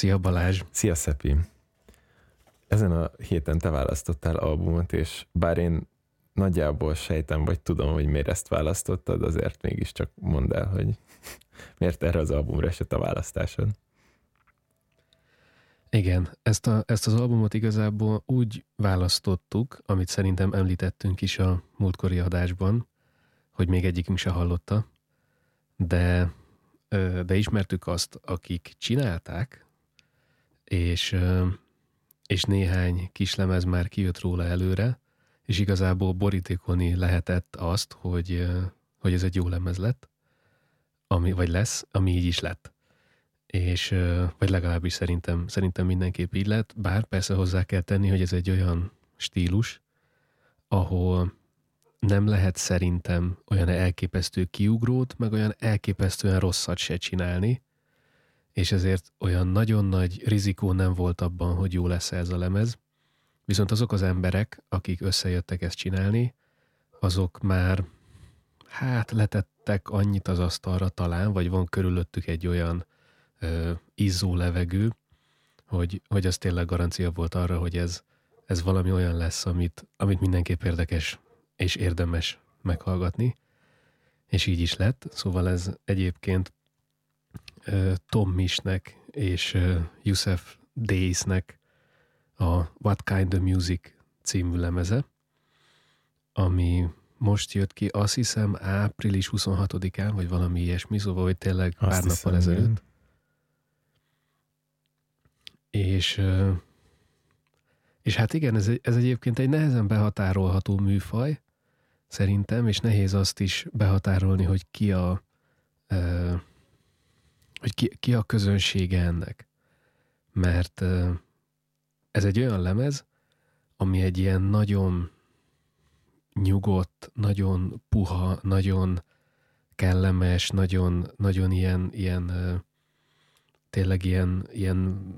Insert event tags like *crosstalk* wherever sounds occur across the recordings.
Szia Balázs! Szia Szepi! Ezen a héten te választottál albumot, és bár én nagyjából sejtem, vagy tudom, hogy miért ezt választottad, azért mégiscsak mondd el, hogy *laughs* miért erre az albumra esett a választásod. Igen, ezt, a, ezt az albumot igazából úgy választottuk, amit szerintem említettünk is a múltkori adásban, hogy még egyikünk se hallotta, de, de ismertük azt, akik csinálták, és, és néhány kislemez már kijött róla előre, és igazából borítékolni lehetett azt, hogy, hogy ez egy jó lemez lett, ami, vagy lesz, ami így is lett. És, vagy legalábbis szerintem, szerintem mindenképp így lett, bár persze hozzá kell tenni, hogy ez egy olyan stílus, ahol nem lehet szerintem olyan elképesztő kiugrót, meg olyan elképesztően rosszat se csinálni, és ezért olyan nagyon nagy rizikó nem volt abban, hogy jó lesz ez a lemez. Viszont azok az emberek, akik összejöttek ezt csinálni, azok már hát letettek annyit az asztalra talán, vagy van körülöttük egy olyan ö, izzó levegő, hogy, hogy az tényleg garancia volt arra, hogy ez, ez valami olyan lesz, amit, amit mindenképp érdekes és érdemes meghallgatni. És így is lett. Szóval ez egyébként Tom Misnek és Yusef Daysnek a What Kind of Music című lemeze, ami most jött ki, azt hiszem április 26-án, vagy valami ilyesmi, szóval hogy tényleg azt pár nappal ezelőtt. És, és hát igen, ez, ez egyébként egy nehezen behatárolható műfaj, szerintem, és nehéz azt is behatárolni, hogy ki a, ki, ki a közönsége ennek. Mert ez egy olyan lemez, ami egy ilyen nagyon nyugodt, nagyon puha, nagyon kellemes, nagyon, nagyon ilyen, ilyen tényleg ilyen, ilyen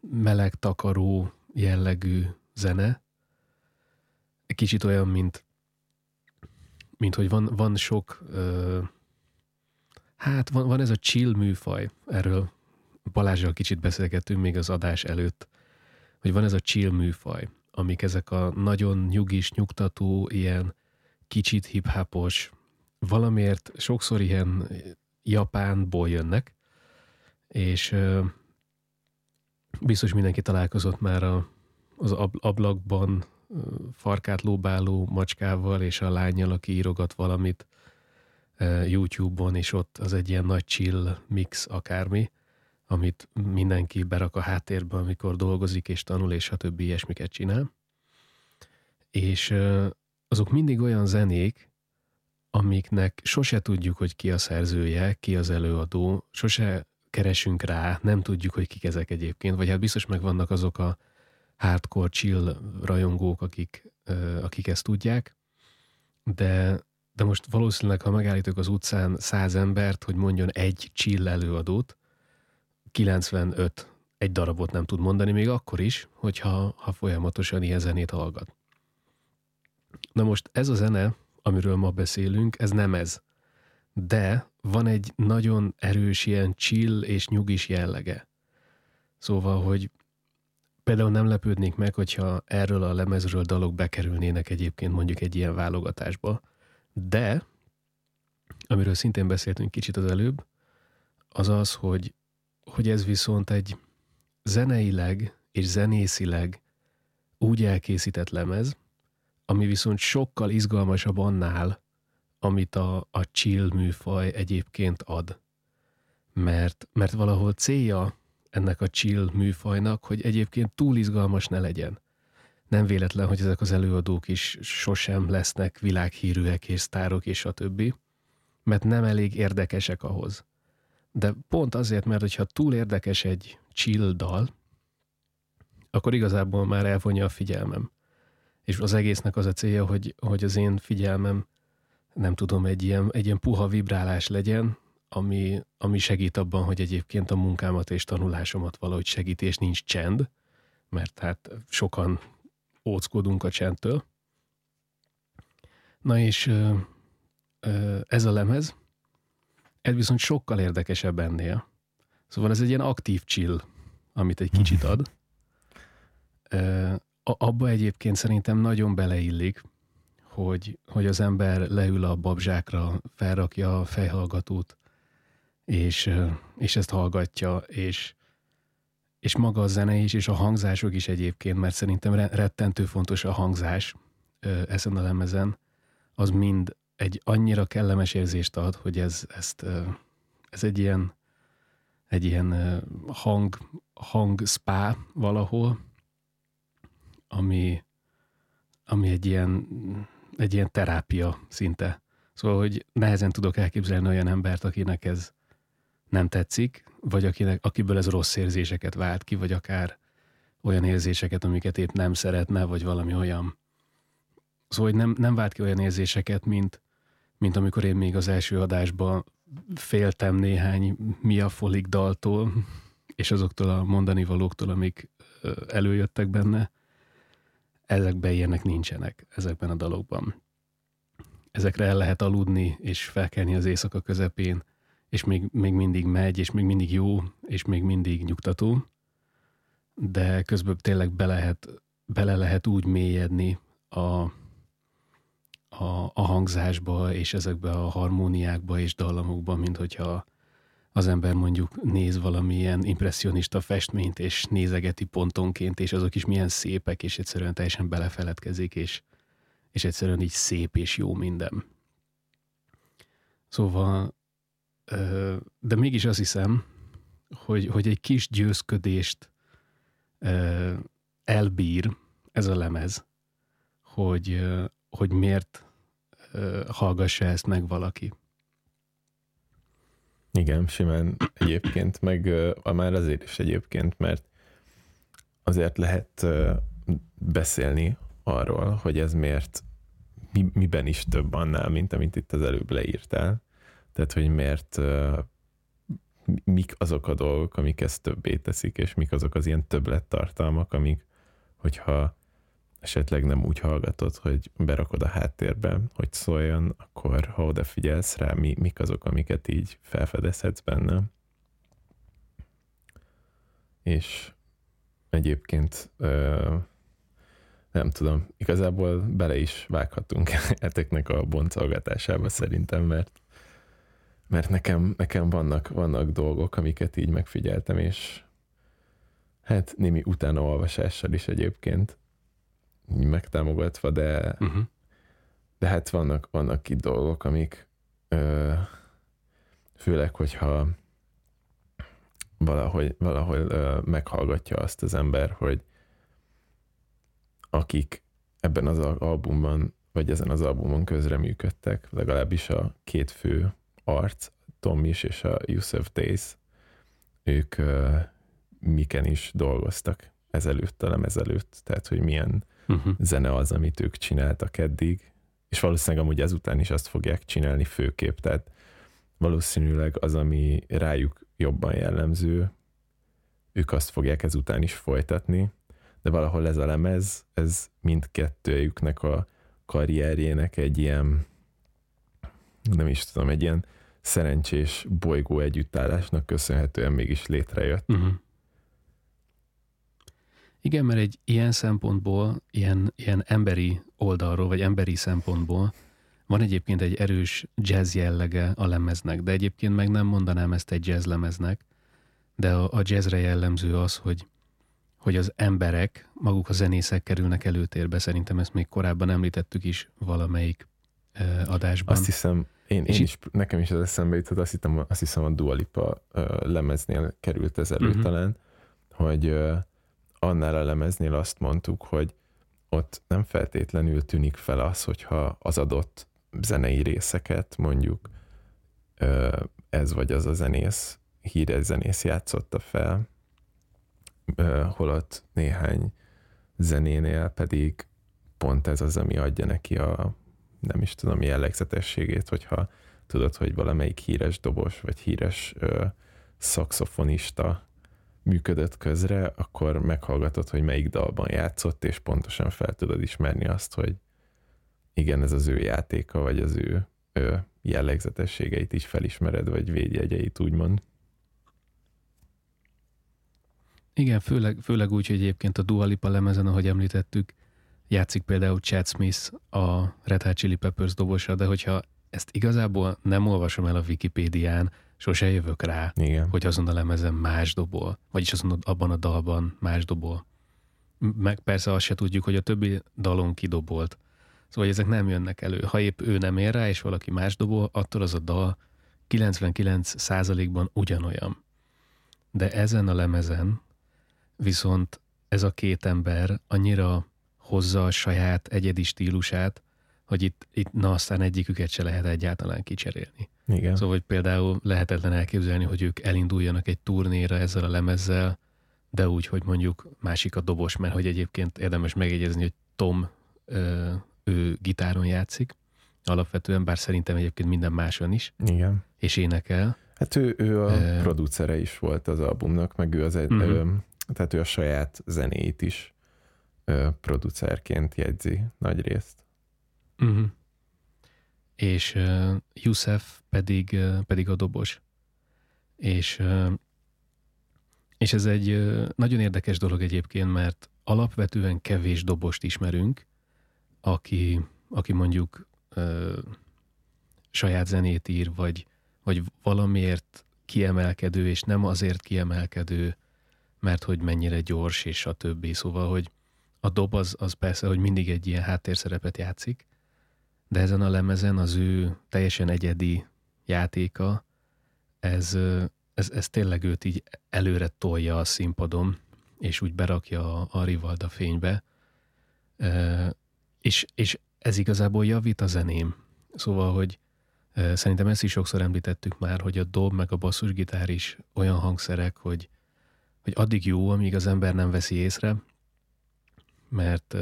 meleg takaró jellegű zene. Kicsit olyan, mint, mint hogy van, van sok Hát van, van ez a chill műfaj, erről Balázsral kicsit beszélgettünk még az adás előtt, hogy van ez a chill műfaj, amik ezek a nagyon nyugis, nyugtató, ilyen kicsit hip-hopos, valamiért sokszor ilyen japánból jönnek, és biztos mindenki találkozott már a, az ablakban farkát lóbáló macskával és a lányjal, aki írogat valamit, YouTube-on, és ott az egy ilyen nagy chill mix akármi, amit mindenki berak a háttérbe, amikor dolgozik és tanul, és a többi ilyesmiket csinál. És azok mindig olyan zenék, amiknek sose tudjuk, hogy ki a szerzője, ki az előadó, sose keresünk rá, nem tudjuk, hogy kik ezek egyébként, vagy hát biztos megvannak azok a hardcore chill rajongók, akik, akik ezt tudják, de de most valószínűleg, ha megállítok az utcán száz embert, hogy mondjon egy chill előadót, 95 egy darabot nem tud mondani, még akkor is, hogyha ha folyamatosan ilyen zenét hallgat. Na most ez a zene, amiről ma beszélünk, ez nem ez. De van egy nagyon erős ilyen chill és nyugis jellege. Szóval, hogy például nem lepődnék meg, hogyha erről a lemezről dalok bekerülnének egyébként mondjuk egy ilyen válogatásba, de, amiről szintén beszéltünk kicsit az előbb, az az, hogy, hogy ez viszont egy zeneileg és zenészileg úgy elkészített lemez, ami viszont sokkal izgalmasabb annál, amit a, a chill műfaj egyébként ad. Mert, mert valahol célja ennek a chill műfajnak, hogy egyébként túl izgalmas ne legyen nem véletlen, hogy ezek az előadók is sosem lesznek világhírűek és sztárok és a többi, mert nem elég érdekesek ahhoz. De pont azért, mert hogyha túl érdekes egy chill dal, akkor igazából már elvonja a figyelmem. És az egésznek az a célja, hogy, hogy az én figyelmem nem tudom, egy ilyen, egy ilyen puha vibrálás legyen, ami, ami segít abban, hogy egyébként a munkámat és tanulásomat valahogy segít, és nincs csend, mert hát sokan óckodunk a csendtől. Na és ez a lemez, ez viszont sokkal érdekesebb ennél. Szóval ez egy ilyen aktív chill, amit egy kicsit ad. Abba egyébként szerintem nagyon beleillik, hogy, hogy az ember leül a babzsákra, felrakja a fejhallgatót, és, és ezt hallgatja, és, és maga a zene is, és a hangzások is egyébként, mert szerintem rettentő fontos a hangzás ezen a lemezen, az mind egy annyira kellemes érzést ad, hogy ez, ezt, ez egy ilyen, egy ilyen hang, hang spa valahol, ami, ami egy ilyen, egy ilyen terápia szinte. Szóval, hogy nehezen tudok elképzelni olyan embert, akinek ez nem tetszik, vagy akinek, akiből ez rossz érzéseket vált ki, vagy akár olyan érzéseket, amiket épp nem szeretne, vagy valami olyan. Szóval, hogy nem, nem vált ki olyan érzéseket, mint, mint amikor én még az első adásban féltem néhány Mia Folik daltól, és azoktól a mondani valóktól, amik előjöttek benne. Ezekben ilyenek nincsenek, ezekben a dalokban. Ezekre el lehet aludni, és felkelni az éjszaka közepén, és még, még mindig megy, és még mindig jó, és még mindig nyugtató, de közben tényleg be lehet, bele lehet úgy mélyedni a, a, a hangzásba, és ezekbe a harmóniákba és dallamokba, mint hogyha az ember mondjuk néz valamilyen impressionista festményt, és nézegeti pontonként, és azok is milyen szépek, és egyszerűen teljesen belefeledkezik, és, és egyszerűen így szép és jó minden. Szóval de mégis azt hiszem, hogy, hogy egy kis győzködést elbír ez a lemez, hogy, hogy miért hallgassa ezt meg valaki. Igen, simán egyébként, meg uh, már azért is egyébként, mert azért lehet beszélni arról, hogy ez miért, mi, miben is több annál, mint amit itt az előbb leírtál. Tehát, hogy miért mik azok a dolgok, amik ezt többé teszik, és mik azok az ilyen többlettartalmak, amik, hogyha esetleg nem úgy hallgatod, hogy berakod a háttérbe, hogy szóljon, akkor ha odafigyelsz rá, mi, mik azok, amiket így felfedezhetsz benne. És egyébként nem tudom, igazából bele is vághatunk *laughs* eteknek a boncolgatásába szerintem, mert mert nekem, nekem vannak, vannak dolgok, amiket így megfigyeltem, és hát némi utánaolvasással is egyébként megtámogatva, de, uh-huh. de hát vannak, vannak itt dolgok, amik ö, főleg, hogyha valahogy, valahol ö, meghallgatja azt az ember, hogy akik ebben az albumban, vagy ezen az albumon közreműködtek, legalábbis a két fő arc, Tom is és a Yusuf Days, ők uh, miken is dolgoztak ezelőtt, a lemez előtt, tehát hogy milyen uh-huh. zene az, amit ők csináltak eddig, és valószínűleg amúgy ezután is azt fogják csinálni főképp, tehát valószínűleg az, ami rájuk jobban jellemző, ők azt fogják ezután is folytatni, de valahol ez a lemez, ez mindkettőjüknek a karrierjének egy ilyen, nem is tudom, egy ilyen szerencsés bolygó együttállásnak köszönhetően mégis létrejött. Uh-huh. Igen, mert egy ilyen szempontból, ilyen, ilyen emberi oldalról, vagy emberi szempontból van egyébként egy erős jazz jellege a lemeznek, de egyébként meg nem mondanám ezt egy jazz lemeznek, de a, a jazzre jellemző az, hogy, hogy az emberek, maguk a zenészek kerülnek előtérbe. Szerintem ezt még korábban említettük is valamelyik uh, adásban. Azt hiszem, én, én is, nekem is az eszembe jutott, azt, hittem, azt hiszem a Dua Lipa uh, lemeznél került ez elő uh-huh. talán, hogy uh, annál a lemeznél azt mondtuk, hogy ott nem feltétlenül tűnik fel az, hogyha az adott zenei részeket mondjuk uh, ez vagy az a zenész, híres zenész játszotta fel, uh, holott néhány zenénél pedig pont ez az, ami adja neki a nem is tudom, jellegzetességét, hogyha tudod, hogy valamelyik híres dobos, vagy híres ö, szakszofonista működött közre, akkor meghallgatod, hogy melyik dalban játszott, és pontosan fel tudod ismerni azt, hogy igen, ez az ő játéka, vagy az ő, ő jellegzetességeit is felismered, vagy védjegyeit, úgymond. Igen, főleg, főleg úgy, hogy egyébként a Dua Lipa lemezen, ahogy említettük, játszik például Chad Smith a Red Hot Chili Peppers dobosa, de hogyha ezt igazából nem olvasom el a Wikipédián, sose jövök rá, Igen. hogy azon a lemezen más dobol, vagyis azon abban a dalban más dobol. Meg persze azt se tudjuk, hogy a többi dalon kidobolt. Szóval ezek nem jönnek elő. Ha épp ő nem ér rá, és valaki más dobol, attól az a dal 99%-ban ugyanolyan. De ezen a lemezen viszont ez a két ember annyira hozza a saját egyedi stílusát, hogy itt, itt na aztán egyiküket se lehet egyáltalán kicserélni. Igen. Szóval, hogy például lehetetlen elképzelni, hogy ők elinduljanak egy turnéra ezzel a lemezzel, de úgy, hogy mondjuk másik a dobos, mert hogy egyébként érdemes megjegyezni, hogy Tom ö, ő gitáron játszik, alapvetően, bár szerintem egyébként minden máson is, Igen. és énekel. Hát ő, ő a Ö- producere is volt az albumnak, meg ő az egy, Mhm. ö, tehát ő a saját zenéit is ö, producerként jegyzi nagy részt. Uh-huh. És uh, Youssef pedig, uh, pedig a dobos. És, uh, és ez egy uh, nagyon érdekes dolog egyébként, mert alapvetően kevés dobost ismerünk, aki, aki mondjuk uh, saját zenét ír, vagy, vagy valamiért kiemelkedő, és nem azért kiemelkedő, mert hogy mennyire gyors, és a többi. Szóval, hogy a dob az, az persze, hogy mindig egy ilyen háttérszerepet játszik, de ezen a lemezen az ő teljesen egyedi játéka, ez, ez, ez tényleg őt így előre tolja a színpadon, és úgy berakja a, a Rivalda fénybe, Ö, és, és ez igazából javít a zeném. Szóval, hogy ö, szerintem ezt is sokszor említettük már, hogy a dob meg a basszusgitár is olyan hangszerek, hogy, hogy addig jó, amíg az ember nem veszi észre, mert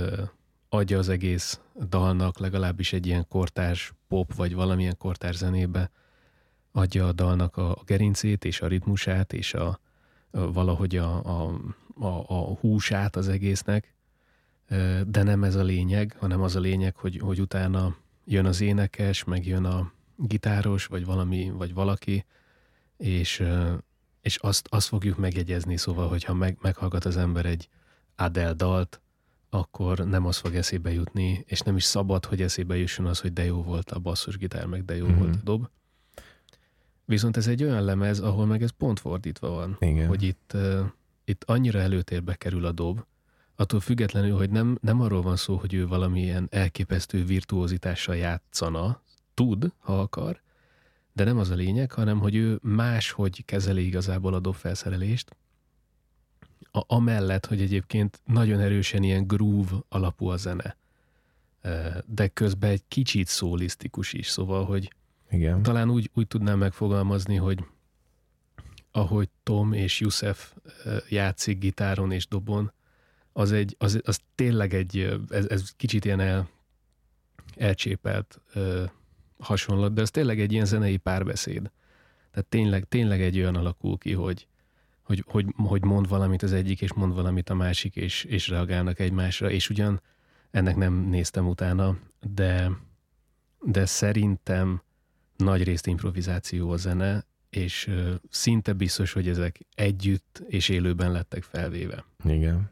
adja az egész dalnak, legalábbis egy ilyen kortárs pop, vagy valamilyen kortárs zenébe, adja a dalnak a, gerincét, és a ritmusát, és a, a valahogy a, a, a, a húsát az egésznek, de nem ez a lényeg, hanem az a lényeg, hogy, hogy utána jön az énekes, meg jön a gitáros, vagy valami, vagy valaki, és, és azt, azt fogjuk megjegyezni, szóval, hogyha meg, meghallgat az ember egy Adele dalt, akkor nem az fog eszébe jutni, és nem is szabad, hogy eszébe jusson az, hogy de jó volt a basszusgitár, meg de jó Mhm. volt a dob. Viszont ez egy olyan lemez, ahol meg ez pont fordítva van, Igen. hogy itt, uh, itt annyira előtérbe kerül a dob, attól függetlenül, hogy nem, nem arról van szó, hogy ő valamilyen elképesztő virtuózitással játszana, tud, ha akar, de nem az a lényeg, hanem hogy ő máshogy kezeli igazából a dobfelszerelést, a, amellett, hogy egyébként nagyon erősen ilyen groove alapú a zene, de közben egy kicsit szólisztikus is, szóval, hogy Igen. talán úgy, úgy tudnám megfogalmazni, hogy ahogy Tom és Youssef játszik gitáron és dobon, az, egy, az, az tényleg egy, ez, ez kicsit ilyen el, elcsépelt ö, hasonlat, de ez tényleg egy ilyen zenei párbeszéd. Tehát tényleg, tényleg egy olyan alakul ki, hogy, hogy, hogy, hogy mond valamit az egyik, és mond valamit a másik, és, és reagálnak egymásra, és ugyan ennek nem néztem utána, de, de szerintem nagy részt improvizáció a zene, és szinte biztos, hogy ezek együtt és élőben lettek felvéve. Igen.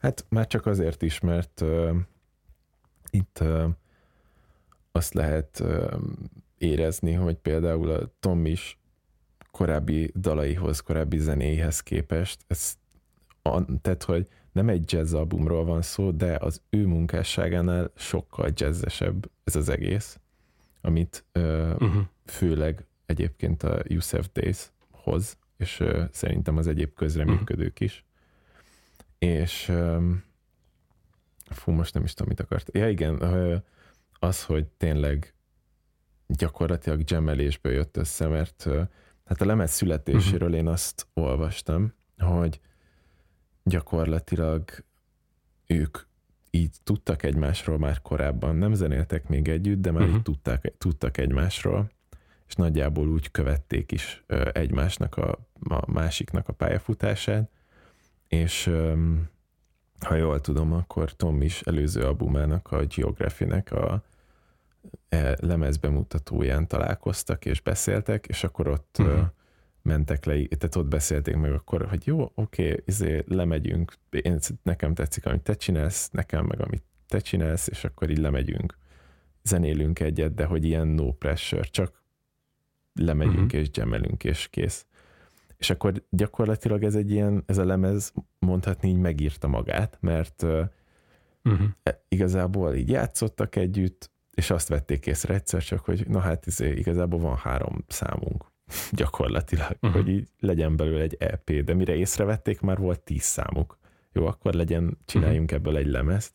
Hát már csak azért is, mert uh, itt uh, azt lehet uh, érezni, hogy például a Tom is korábbi dalaihoz, korábbi zenéhez képest, ez, tehát, hogy nem egy jazz albumról van szó, de az ő munkásságánál sokkal jazzesebb ez az egész, amit uh, Uh-huh. főleg egyébként a Youssef Days hoz, és uh, szerintem az egyéb közreműködők is. És um, fú, most nem is tudom, mit akart. Ja igen, ö, az, hogy tényleg gyakorlatilag gemelésből jött össze, mert ö, hát a lemez születéséről én azt olvastam, hogy gyakorlatilag ők így tudtak egymásról már korábban, nem zenéltek még együtt, de már Mhm. így tudták, tudtak egymásról, és nagyjából úgy követték is ö, egymásnak a, a másiknak a pályafutását, és ha jól tudom, akkor Tom is előző albumának, a Geography-nek a lemezbemutatóján találkoztak és beszéltek, és akkor ott ö, mentek le, tehát ott beszélték meg akkor, hogy jó, oké, izé, lemegyünk, én, nekem tetszik, amit te csinálsz, nekem meg, amit te csinálsz, és akkor így lemegyünk, zenélünk egyet, de hogy ilyen no pressure, csak lemegyünk uh-huh. és gemelünk, és kész. És akkor gyakorlatilag ez egy ilyen, ez a lemez mondhatni így megírta magát, mert uh-huh. igazából így játszottak együtt, és azt vették észre egyszer csak, hogy na hát izé, igazából van három számunk *laughs* gyakorlatilag, uh-huh. hogy így legyen belőle egy EP, de mire észrevették, már volt tíz számuk. Jó, akkor legyen, csináljunk uh-huh. ebből egy lemezt,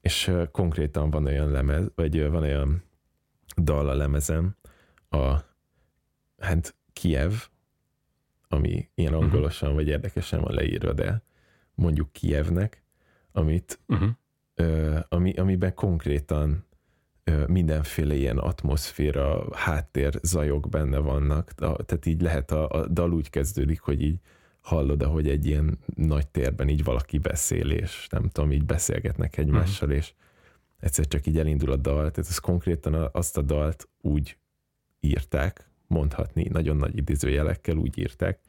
és konkrétan van olyan lemez, vagy van olyan dal a lemezem, a hát Kiev, ami ilyen mhm. angolosan vagy érdekesen van leírva, de mondjuk Kievnek, amit, uh-huh. ö, ami, amiben konkrétan mindenféle ilyen atmoszféra, háttér zajok benne vannak, tehát így lehet a, a dal úgy kezdődik, hogy így hallod, ahogy egy ilyen nagy térben így valaki beszél, és nem tudom, így beszélgetnek egymással, uh-huh. és egyszer csak így elindul a dal, tehát ez konkrétan azt a dalt úgy írták, mondhatni, nagyon nagy idézőjelekkel úgy írták,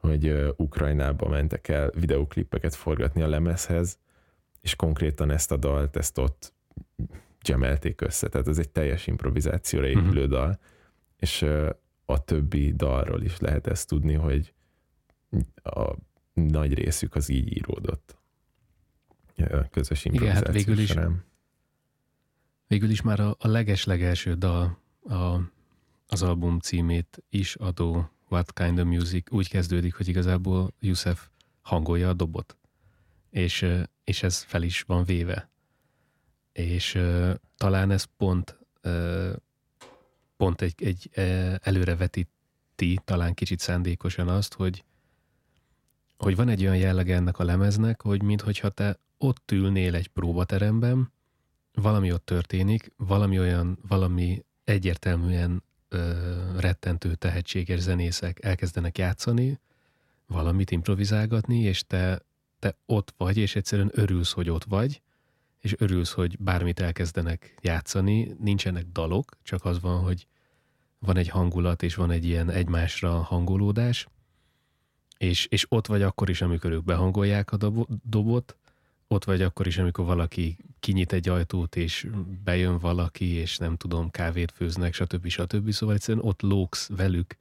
hogy Ukrajnába mentek el videóklippeket forgatni a lemezhez, és konkrétan ezt a dalt, ezt ott gemelték össze. Tehát ez egy teljes improvizációra épülő uh-huh. dal, és a többi dalról is lehet ezt tudni, hogy a nagy részük az így íródott. A közös improvizáció Igen, hát végül is, végül is már a, a leges-legelső dal a, az album címét is adó What Kind of Music úgy kezdődik, hogy igazából Yusef hangolja a dobot. És, és ez fel is van véve. És uh, talán ez pont, uh, pont egy, egy előrevetíti, talán kicsit szándékosan azt, hogy, hogy van egy olyan jellege ennek a lemeznek, hogy minthogyha te ott ülnél egy próbateremben, valami ott történik, valami olyan, valami egyértelműen ö, rettentő tehetséges zenészek elkezdenek játszani, valamit improvizálgatni, és te, te ott vagy, és egyszerűen örülsz, hogy ott vagy, és örülsz, hogy bármit elkezdenek játszani, nincsenek dalok, csak az van, hogy van egy hangulat, és van egy ilyen egymásra hangolódás, és, és ott vagy akkor is, amikor ők behangolják a dobot, ott vagy akkor is, amikor valaki kinyit egy ajtót, és bejön valaki, és nem tudom, kávét főznek, stb. stb. Szóval egyszerűen ott lóksz velük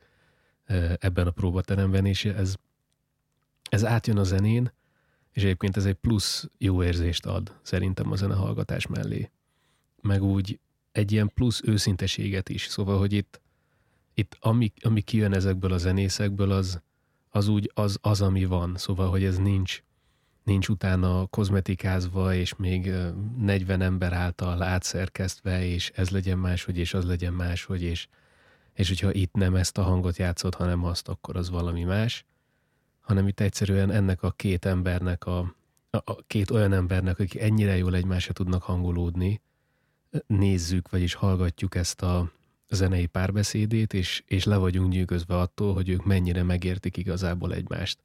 ebben a próbateremben, és ez, ez átjön a zenén, és egyébként ez egy plusz jó érzést ad szerintem a zenehallgatás mellé. Meg úgy egy ilyen plusz őszinteséget is. Szóval, hogy itt, itt ami, ami kijön ezekből a zenészekből, az, az úgy az, az, ami van. Szóval, hogy ez nincs nincs utána kozmetikázva, és még 40 ember által átszerkesztve, és ez legyen máshogy, és az legyen máshogy, és, és hogyha itt nem ezt a hangot játszott, hanem azt, akkor az valami más, hanem itt egyszerűen ennek a két embernek, a, a, két olyan embernek, akik ennyire jól egymásra tudnak hangolódni, nézzük, vagyis hallgatjuk ezt a zenei párbeszédét, és, és le vagyunk nyűgözve attól, hogy ők mennyire megértik igazából egymást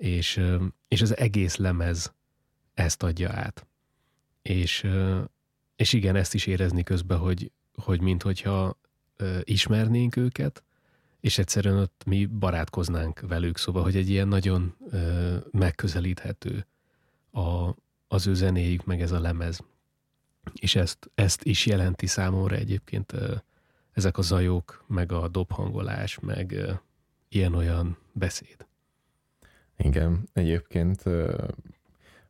és, és az egész lemez ezt adja át. És, és igen, ezt is érezni közben, hogy, hogy minthogyha ismernénk őket, és egyszerűen ott mi barátkoznánk velük, szóval, hogy egy ilyen nagyon megközelíthető a, az ő zenéjük, meg ez a lemez. És ezt, ezt is jelenti számomra egyébként ezek a zajok, meg a dobhangolás, meg ilyen-olyan beszéd. Igen, egyébként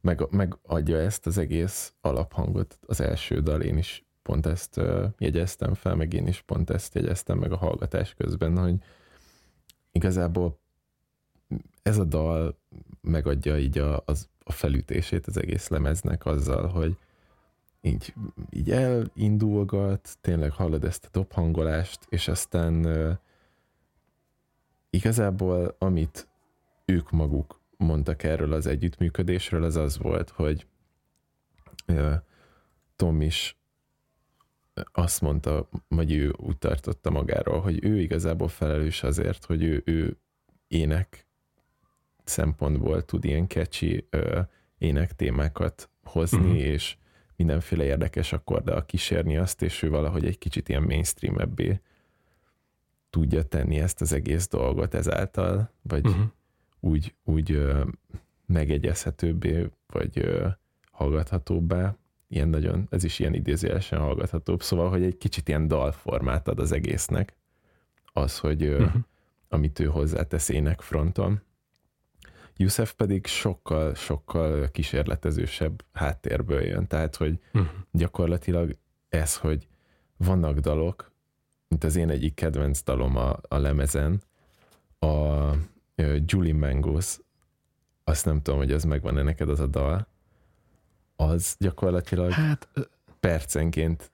meg, megadja ezt az egész alaphangot az első dal, én is pont ezt jegyeztem fel, meg én is pont ezt jegyeztem meg a hallgatás közben, hogy igazából ez a dal megadja így a, az, a felütését az egész lemeznek azzal, hogy így, így elindulgat, tényleg hallod ezt a dobhangolást, és aztán uh, igazából amit ők maguk mondtak erről az együttműködésről, az az volt, hogy Tom is azt mondta, vagy ő úgy tartotta magáról, hogy ő igazából felelős azért, hogy ő, ő ének szempontból tud ilyen catchy ének témákat hozni, uh-huh. és mindenféle érdekes akkorddal kísérni azt, és ő valahogy egy kicsit ilyen mainstream ebbé tudja tenni ezt az egész dolgot ezáltal, vagy uh-huh. úgy, úgy ö, megegyezhetőbbé, vagy ö, hallgathatóbbá, ilyen nagyon, ez is ilyen idézőjelesen hallgathatóbb, szóval, hogy egy kicsit ilyen dalformát ad az egésznek, az, hogy uh-huh. amit ő hozzátesz ének fronton. Yusef pedig sokkal, sokkal kísérletezősebb háttérből jön, tehát, hogy uh-huh. gyakorlatilag ez, hogy vannak dalok, mint az én egyik kedvenc dalom a, a lemezen, a Julie Mangos, azt nem tudom, hogy ez megvan-e neked az a dal, az gyakorlatilag hát, percenként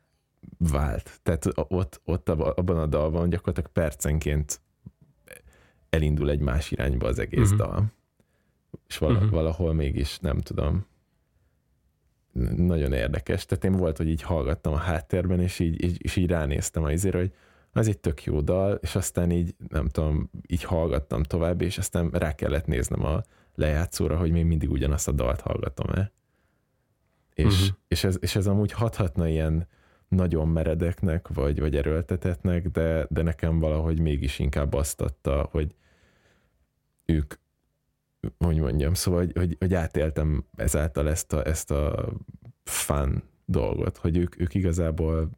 vált. Tehát ott, ott abban a dalban gyakorlatilag percenként elindul egy más irányba az egész uh-huh. dal. És vala, uh-huh. valahol mégis, nem tudom, nagyon érdekes. Tehát én volt, hogy így hallgattam a háttérben, és így, így, és így ránéztem a izére, hogy az egy tök jó dal, és aztán így, nem tudom, így hallgattam tovább, és aztán rá kellett néznem a lejátszóra, hogy még mindig ugyanazt a dalt hallgatom-e. És, uh-huh. és, ez, és ez amúgy hathatna ilyen nagyon meredeknek, vagy, vagy erőltetetnek, de, de nekem valahogy mégis inkább azt adta, hogy ők, hogy mondjam, szóval, hogy, hogy, hogy átéltem ezáltal ezt a, ezt a fun dolgot, hogy ők, ők igazából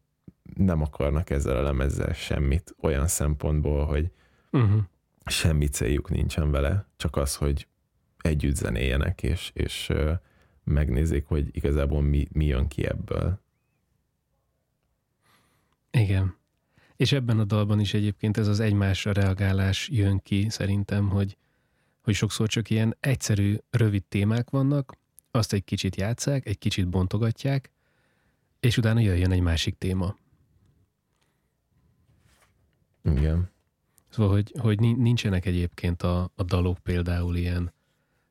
nem akarnak ezzel a lemezzel semmit olyan szempontból, hogy uh-huh. semmi céljuk nincsen vele, csak az, hogy együtt zenéljenek, és, és megnézik, hogy igazából mi, mi jön ki ebből. Igen. És ebben a dalban is egyébként ez az egymásra reagálás jön ki szerintem, hogy, hogy sokszor csak ilyen egyszerű, rövid témák vannak, azt egy kicsit játszák, egy kicsit bontogatják, és utána jöjjön egy másik téma. Igen. Szóval, hogy, hogy nincsenek egyébként a, a dalok például ilyen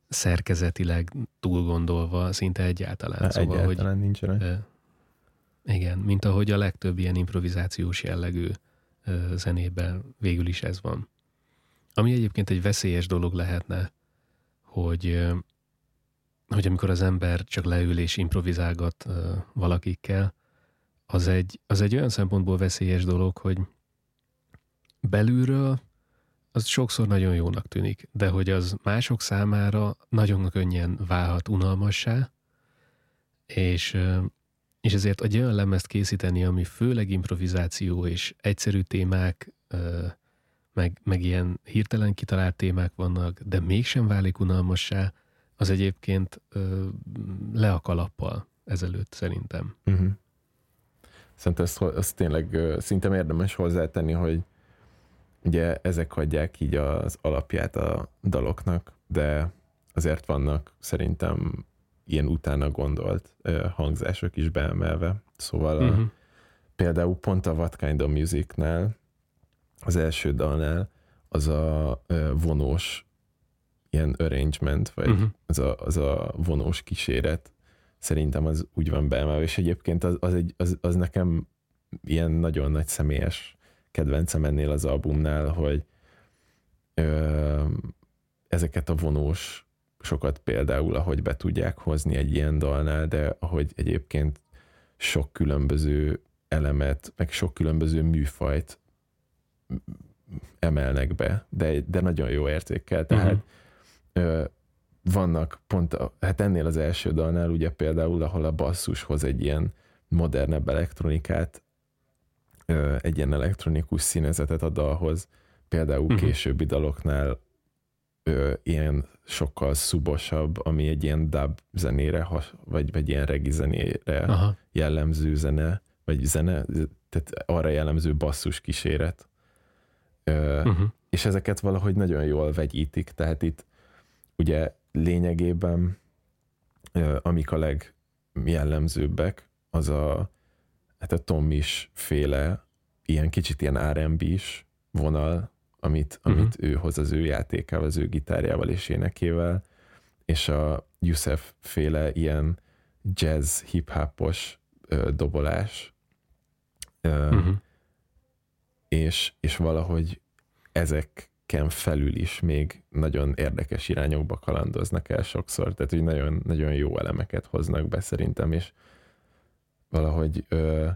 szerkezetileg túl gondolva szinte egyáltalán. Hát szóval, egyáltalán hogy, nincsenek. E, igen, mint ahogy a legtöbb ilyen improvizációs jellegű e, zenében végül is ez van. Ami egyébként egy veszélyes dolog lehetne, hogy, e, hogy amikor az ember csak leül és improvizálgat e, valakikkel, az egy, az egy olyan szempontból veszélyes dolog, hogy belülről az sokszor nagyon jónak tűnik, de hogy az mások számára nagyon könnyen válhat unalmassá, és, és ezért egy olyan lemezt készíteni, ami főleg improvizáció és egyszerű témák, meg, meg ilyen hirtelen kitalált témák vannak, de mégsem válik unalmassá, az egyébként le a kalappal ezelőtt szerintem. Uh-huh. Szerintem ezt, ezt tényleg szinte érdemes hozzátenni, hogy Ugye ezek adják így az alapját a daloknak, de azért vannak szerintem ilyen utána gondolt hangzások is beemelve. Szóval a, uh-huh. például pont a What Kind of Music-nál, az első dalnál az a vonós ilyen arrangement, vagy uh-huh. az, a, az a vonós kíséret, szerintem az úgy van beemelve, és egyébként az, az, egy, az, az nekem ilyen nagyon nagy személyes kedvencem ennél az albumnál, hogy ö, ezeket a vonós sokat például, ahogy be tudják hozni egy ilyen dalnál, de ahogy egyébként sok különböző elemet, meg sok különböző műfajt emelnek be, de, de nagyon jó értékkel. Tehát uh-huh. ö, vannak pont, a, hát ennél az első dalnál ugye például, ahol a basszushoz egy ilyen modernebb elektronikát egy ilyen elektronikus színezetet a dalhoz, például uh-huh. későbbi daloknál ö, ilyen sokkal szubosabb, ami egy ilyen dub zenére, vagy, vagy ilyen regi zenére Aha. jellemző zene, vagy zene, tehát arra jellemző basszus kíséret. Ö, uh-huh. És ezeket valahogy nagyon jól vegyítik, tehát itt ugye lényegében ö, amik a legjellemzőbbek, az a hát a Tom is féle, ilyen kicsit ilyen R&B is vonal, amit, uh-huh. amit ő hoz az ő játékával, az ő gitárjával és énekével, és a Yusef féle ilyen jazz, hip-hopos ö, dobolás, ö, uh-huh. és, és valahogy ezeken felül is még nagyon érdekes irányokba kalandoznak el sokszor, tehát hogy nagyon, nagyon jó elemeket hoznak be szerintem, és valahogy ö,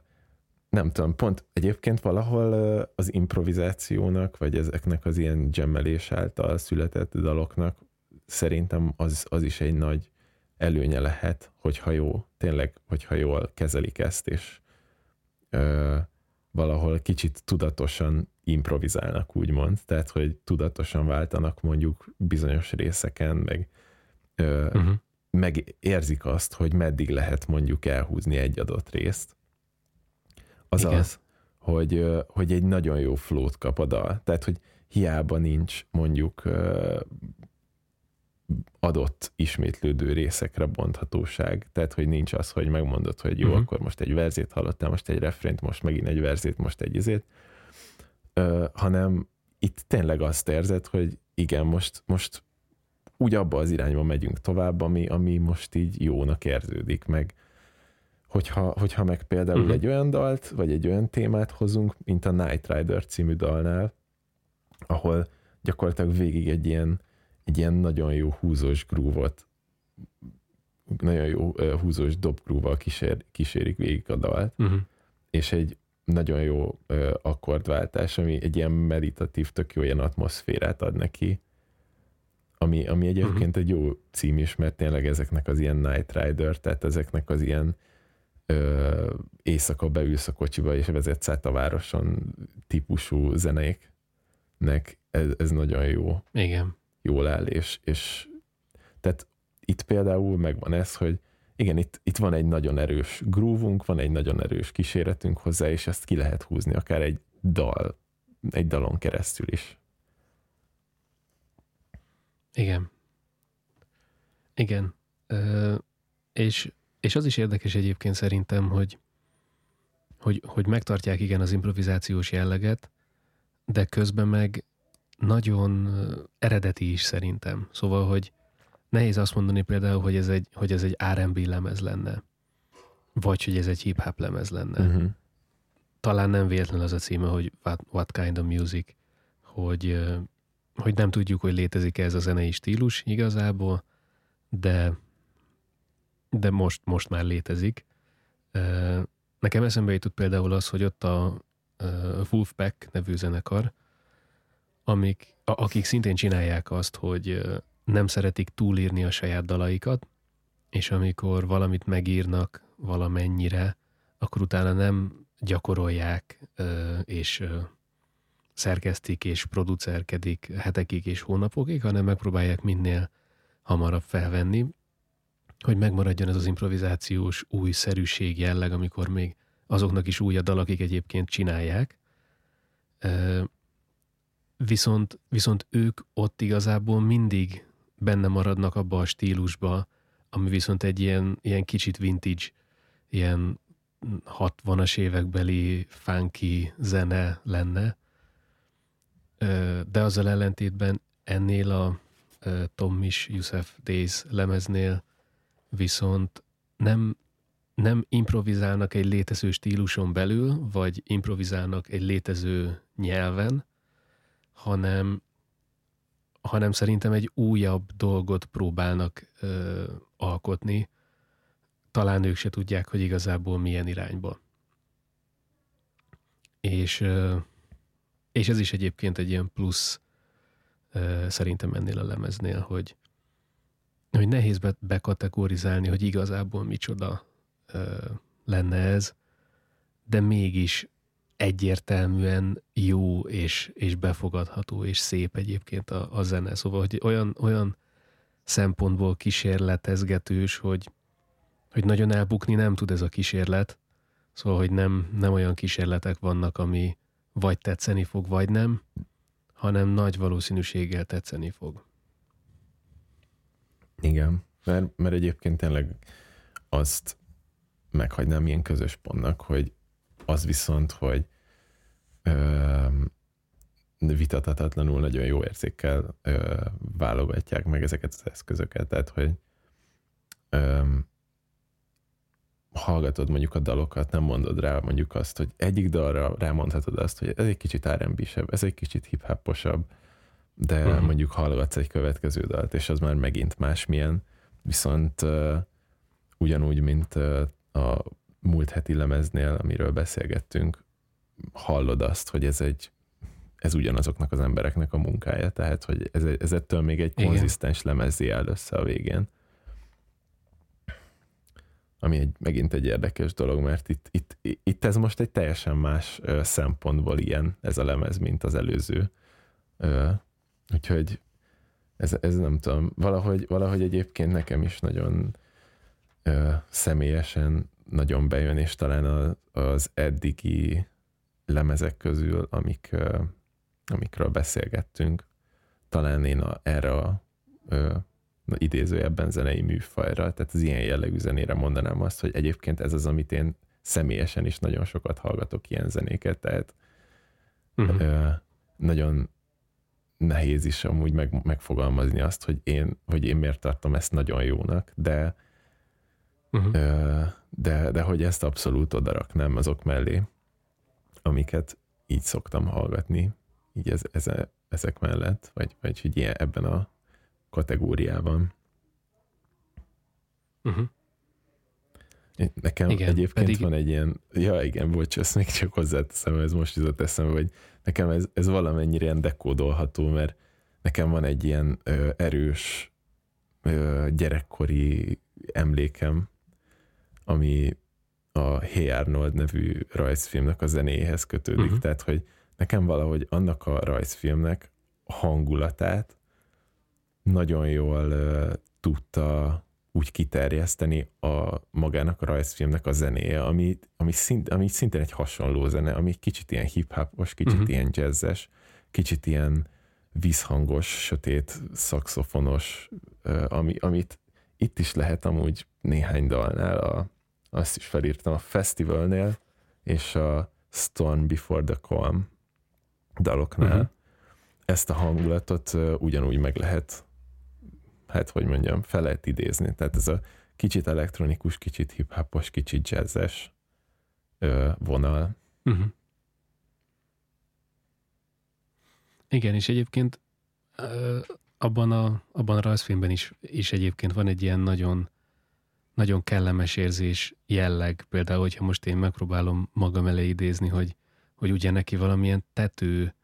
nem tudom, pont egyébként valahol az improvizációnak, vagy ezeknek az ilyen gemmelés által született daloknak szerintem az, az is egy nagy előnye lehet, hogyha jó, tényleg, hogyha jól kezelik ezt, és ö, valahol kicsit tudatosan improvizálnak, úgymond, tehát, hogy tudatosan váltanak mondjuk bizonyos részeken, meg, ö, uh-huh. Meg érzik azt, hogy meddig lehet mondjuk elhúzni egy adott részt. Azaz, hogy, hogy egy nagyon jó flót kap a dal. Tehát, hogy hiába nincs mondjuk adott ismétlődő részekre bonthatóság. Tehát, hogy nincs az, hogy megmondod, hogy jó, uh-huh. akkor most egy verzét hallottál, most egy refrént, most megint egy verzét, most egy izét, uh, hanem itt tényleg azt érzed, hogy igen, most, most úgy abba az irányba megyünk tovább, ami, ami most így jónak érződik, meg hogyha, hogyha meg például uh-huh. egy olyan dalt, vagy egy olyan témát hozunk, mint a Night Rider című dalnál, ahol gyakorlatilag végig egy ilyen egy ilyen nagyon jó húzós grúvot, nagyon jó húzós dobgrúval kísér, kísérik végig a dalt, uh-huh. és egy nagyon jó akkordváltás, ami egy ilyen meditatív, tök jó ilyen atmoszférát ad neki, ami, ami egyébként uh-huh. egy jó cím is, mert tényleg ezeknek az ilyen Night Rider, tehát ezeknek az ilyen ö, éjszaka beülsz a kocsiba és vezetsz át a városon típusú zenéknek, ez, ez nagyon jó. Igen jól áll, és, és tehát itt például megvan ez, hogy igen, itt, itt van egy nagyon erős groovunk, van egy nagyon erős kíséretünk hozzá, és ezt ki lehet húzni akár egy dal, egy dalon keresztül is. Igen. Igen. Ö, és, és az is érdekes egyébként szerintem, hogy, hogy, hogy megtartják igen az improvizációs jelleget, de közben meg nagyon eredeti is szerintem. Szóval, hogy nehéz azt mondani például, hogy ez egy, hogy ez egy R&B lemez lenne. Vagy hogy ez egy hip-hop lemez lenne. Uh-huh. Talán nem véletlen az a címe, hogy What, what Kind of Music, hogy, hogy nem tudjuk, hogy létezik ez a zenei stílus igazából, de, de most, most már létezik. Nekem eszembe jutott például az, hogy ott a Wolfpack nevű zenekar, amik, akik szintén csinálják azt, hogy nem szeretik túlírni a saját dalaikat, és amikor valamit megírnak valamennyire, akkor utána nem gyakorolják, és szerkesztik és producerkedik hetekig és hónapokig, hanem megpróbálják minél hamarabb felvenni, hogy megmaradjon ez az improvizációs újszerűség jelleg, amikor még azoknak is új a dal, akik egyébként csinálják, viszont, viszont ők ott igazából mindig benne maradnak abba a stílusba, ami viszont egy ilyen, ilyen kicsit vintage, ilyen 60-as évekbeli funky zene lenne, de azzal ellentétben ennél a Tom is Yusuf Days lemeznél viszont nem, nem improvizálnak egy létező stíluson belül, vagy improvizálnak egy létező nyelven, hanem, hanem szerintem egy újabb dolgot próbálnak ö, alkotni. Talán ők se tudják, hogy igazából milyen irányba. És, ö, és ez is egyébként egy ilyen plusz szerintem ennél a lemeznél, hogy, hogy nehéz be, bekategorizálni, hogy igazából micsoda lenne ez, de mégis egyértelműen jó és, és befogadható és szép egyébként a, a zene. Szóval, hogy olyan, olyan szempontból kísérletezgetős, hogy, hogy nagyon elbukni nem tud ez a kísérlet. Szóval, hogy nem, nem olyan kísérletek vannak, ami vagy tetszeni fog, vagy nem, hanem nagy valószínűséggel tetszeni fog. Igen, mert, mert egyébként tényleg azt meghagynám ilyen közös pontnak, hogy az viszont, hogy ö, vitathatatlanul nagyon jó érzékkel ö, válogatják meg ezeket az eszközöket, tehát hogy hallgatod mondjuk a dalokat, nem mondod rá mondjuk azt, hogy egyik dalra rámondhatod azt, hogy ez egy kicsit rb ez egy kicsit hip de uh-huh. mondjuk hallgatsz egy következő dalt, és az már megint másmilyen, viszont uh, ugyanúgy, mint uh, a múlt heti lemeznél, amiről beszélgettünk, hallod azt, hogy ez egy ez ugyanazoknak az embereknek a munkája, tehát hogy ez, ez ettől még egy konzisztens lemezzi áll össze a végén. Ami egy, megint egy érdekes dolog, mert itt, itt, itt ez most egy teljesen más szempontból ilyen ez a lemez, mint az előző. Úgyhogy ez, ez nem tudom, valahogy, valahogy egyébként nekem is nagyon személyesen nagyon bejön, és talán az, eddigi lemezek közül, amik, amikről beszélgettünk, talán én a, erre a idézőjebben zenei műfajra, tehát az ilyen jellegű zenére mondanám azt, hogy egyébként ez az, amit én személyesen is nagyon sokat hallgatok ilyen zenéket, tehát uh-huh. ö, nagyon nehéz is amúgy meg, megfogalmazni azt, hogy én, hogy én miért tartom ezt nagyon jónak, de uh-huh. ö, de, de hogy ezt abszolút odaraknám azok mellé, amiket így szoktam hallgatni, így ez, ez, ezek mellett, vagy, vagy hogy ilyen ebben a kategóriában. Uh-huh. Nekem igen, egyébként pedig... van egy ilyen, ja igen, bocs, ezt még csak hozzáteszem, ez most jutott eszembe, hogy nekem ez, ez valamennyire ilyen dekódolható, mert nekem van egy ilyen ö, erős ö, gyerekkori emlékem, ami a Hey Arnold nevű rajzfilmnek a zenéhez kötődik, uh-huh. tehát hogy nekem valahogy annak a rajzfilmnek a hangulatát nagyon jól tudta úgy kiterjeszteni a magának a rajzfilmnek a zenéje, ami, ami, szint, ami szintén egy hasonló zene, ami kicsit ilyen hip-hopos, kicsit uh-huh. ilyen jazzes, kicsit ilyen vízhangos, sötét, szakszofonos, ami, amit itt is lehet amúgy néhány dalnál, a, azt is felírtam, a festivalnél és a Storm Before the Calm daloknál uh-huh. ezt a hangulatot ugyanúgy meg lehet, hát hogy mondjam, fel lehet idézni. Tehát ez a kicsit elektronikus, kicsit hip-hopos, kicsit jazzes uh, vonal. Uh-huh. Igen, és egyébként uh, abban a, abban a rajzfilmben is, is egyébként van egy ilyen nagyon nagyon kellemes érzés jelleg, például, hogyha most én megpróbálom magam elé idézni, hogy hogy ugye neki valamilyen tető,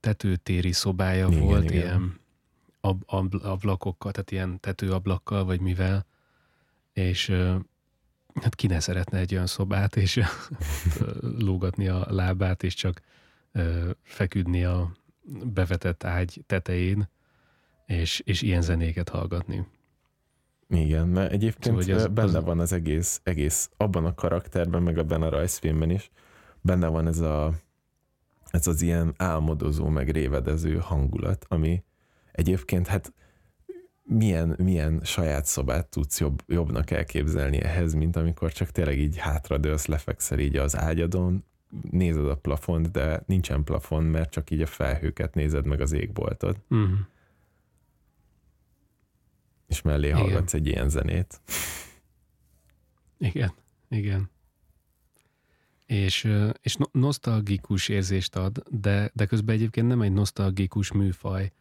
tetőtéri szobája igen, volt, igen. ilyen ab, ab, ablakokkal, tehát ilyen tetőablakkal, vagy mivel, és hát ki ne szeretne egy olyan szobát, és lógatni a lábát, és csak feküdni a bevetett ágy tetején, és, és ilyen zenéket hallgatni. Igen, mert egyébként szóval, az, benne az... van az egész, egész abban a karakterben, meg abban a rajzfilmben is, benne van ez, a, ez az ilyen álmodozó, meg révedező hangulat, ami egyébként hát milyen, milyen saját szobát tudsz jobb, jobbnak elképzelni ehhez, mint amikor csak tényleg így hátradőlsz, lefekszel így az ágyadon, nézed a plafont, de nincsen plafon, mert csak így a felhőket nézed meg az égboltot. Uh-huh. És mellé igen. hallgatsz egy ilyen zenét. Igen, igen és, és nosztalgikus érzést ad, de, de közben egyébként nem egy nosztalgikus műfaj,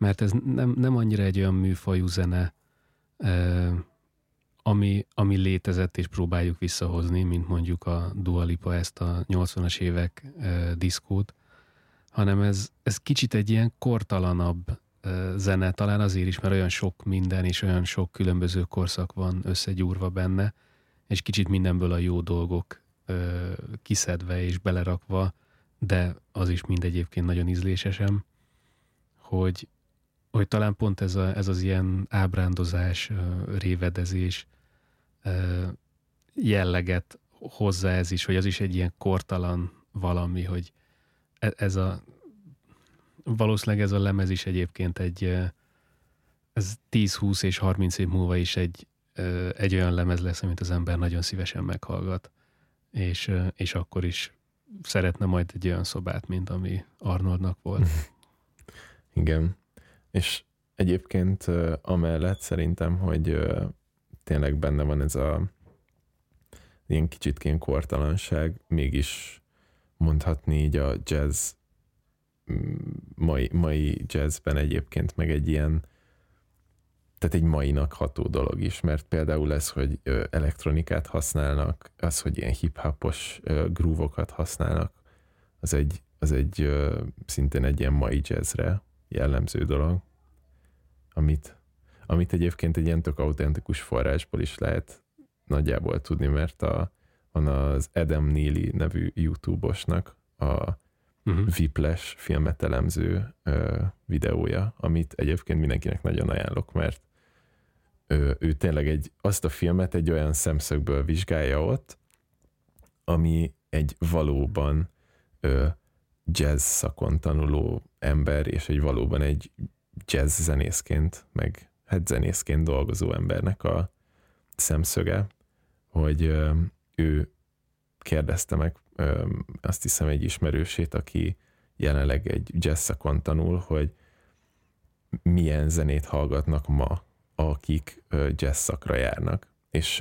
mert ez nem, nem annyira egy olyan műfajú zene, ami, ami létezett és próbáljuk visszahozni, mint mondjuk a Dua Lipa ezt a 80-as évek diszkót, hanem ez, ez kicsit egy ilyen kortalanabb zene, talán azért is, mert olyan sok minden és olyan sok különböző korszak van összegyúrva benne, és kicsit mindenből a jó dolgok ö, kiszedve és belerakva, de az is mind egyébként nagyon ízlésesem, hogy, hogy talán pont ez, a, ez az ilyen ábrándozás, révedezés jelleget hozza ez is, hogy az is egy ilyen kortalan valami, hogy e, ez a valószínűleg ez a lemez is egyébként egy ez 10-20 és 30 év múlva is egy, egy olyan lemez lesz, amit az ember nagyon szívesen meghallgat és, és akkor is szeretne majd egy olyan szobát, mint ami Arnoldnak volt. *laughs* Igen. És egyébként amellett szerintem, hogy tényleg benne van ez a ilyen kicsit ilyen kortalanság, mégis mondhatni így a jazz mai, mai jazzben egyébként meg egy ilyen tehát egy mainak ható dolog is, mert például ez, hogy elektronikát használnak, az, hogy ilyen hip-hopos grúvokat használnak, az egy, az egy szintén egy ilyen mai jazzre jellemző dolog, amit, amit egyébként egy ilyen tök autentikus forrásból is lehet nagyjából tudni, mert a, van az Adam Neely nevű YouTube-osnak a uh-huh. Whiplash filmet elemző ö, videója, amit egyébként mindenkinek nagyon ajánlok, mert ő, ő tényleg egy, azt a filmet egy olyan szemszögből vizsgálja ott, ami egy valóban ö, jazz szakon tanuló ember, és egy valóban egy jazz zenészként, meg hát zenészként dolgozó embernek a szemszöge, hogy ő kérdezte meg azt hiszem egy ismerősét, aki jelenleg egy jazz szakon tanul, hogy milyen zenét hallgatnak ma akik jazz szakra járnak. És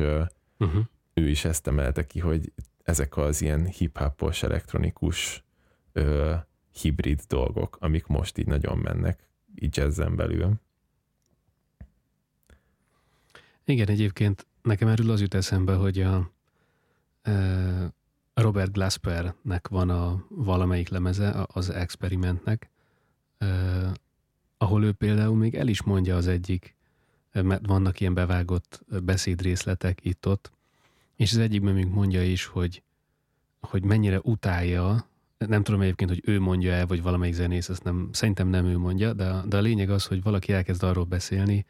uh-huh. ő is ezt emelte ki, hogy ezek az ilyen hip-hopos, elektronikus ö, hibrid dolgok, amik most így nagyon mennek így jazzen belül. Igen, egyébként nekem erről az jut eszembe, hogy a, a Robert Glaspernek van a valamelyik lemeze, az experimentnek, ahol ő például még el is mondja az egyik mert vannak ilyen bevágott beszédrészletek itt-ott, és az egyikben még mondja is, hogy, hogy mennyire utálja, nem tudom egyébként, hogy ő mondja el, vagy valamelyik zenész, ezt nem, szerintem nem ő mondja, de, de a lényeg az, hogy valaki elkezd arról beszélni,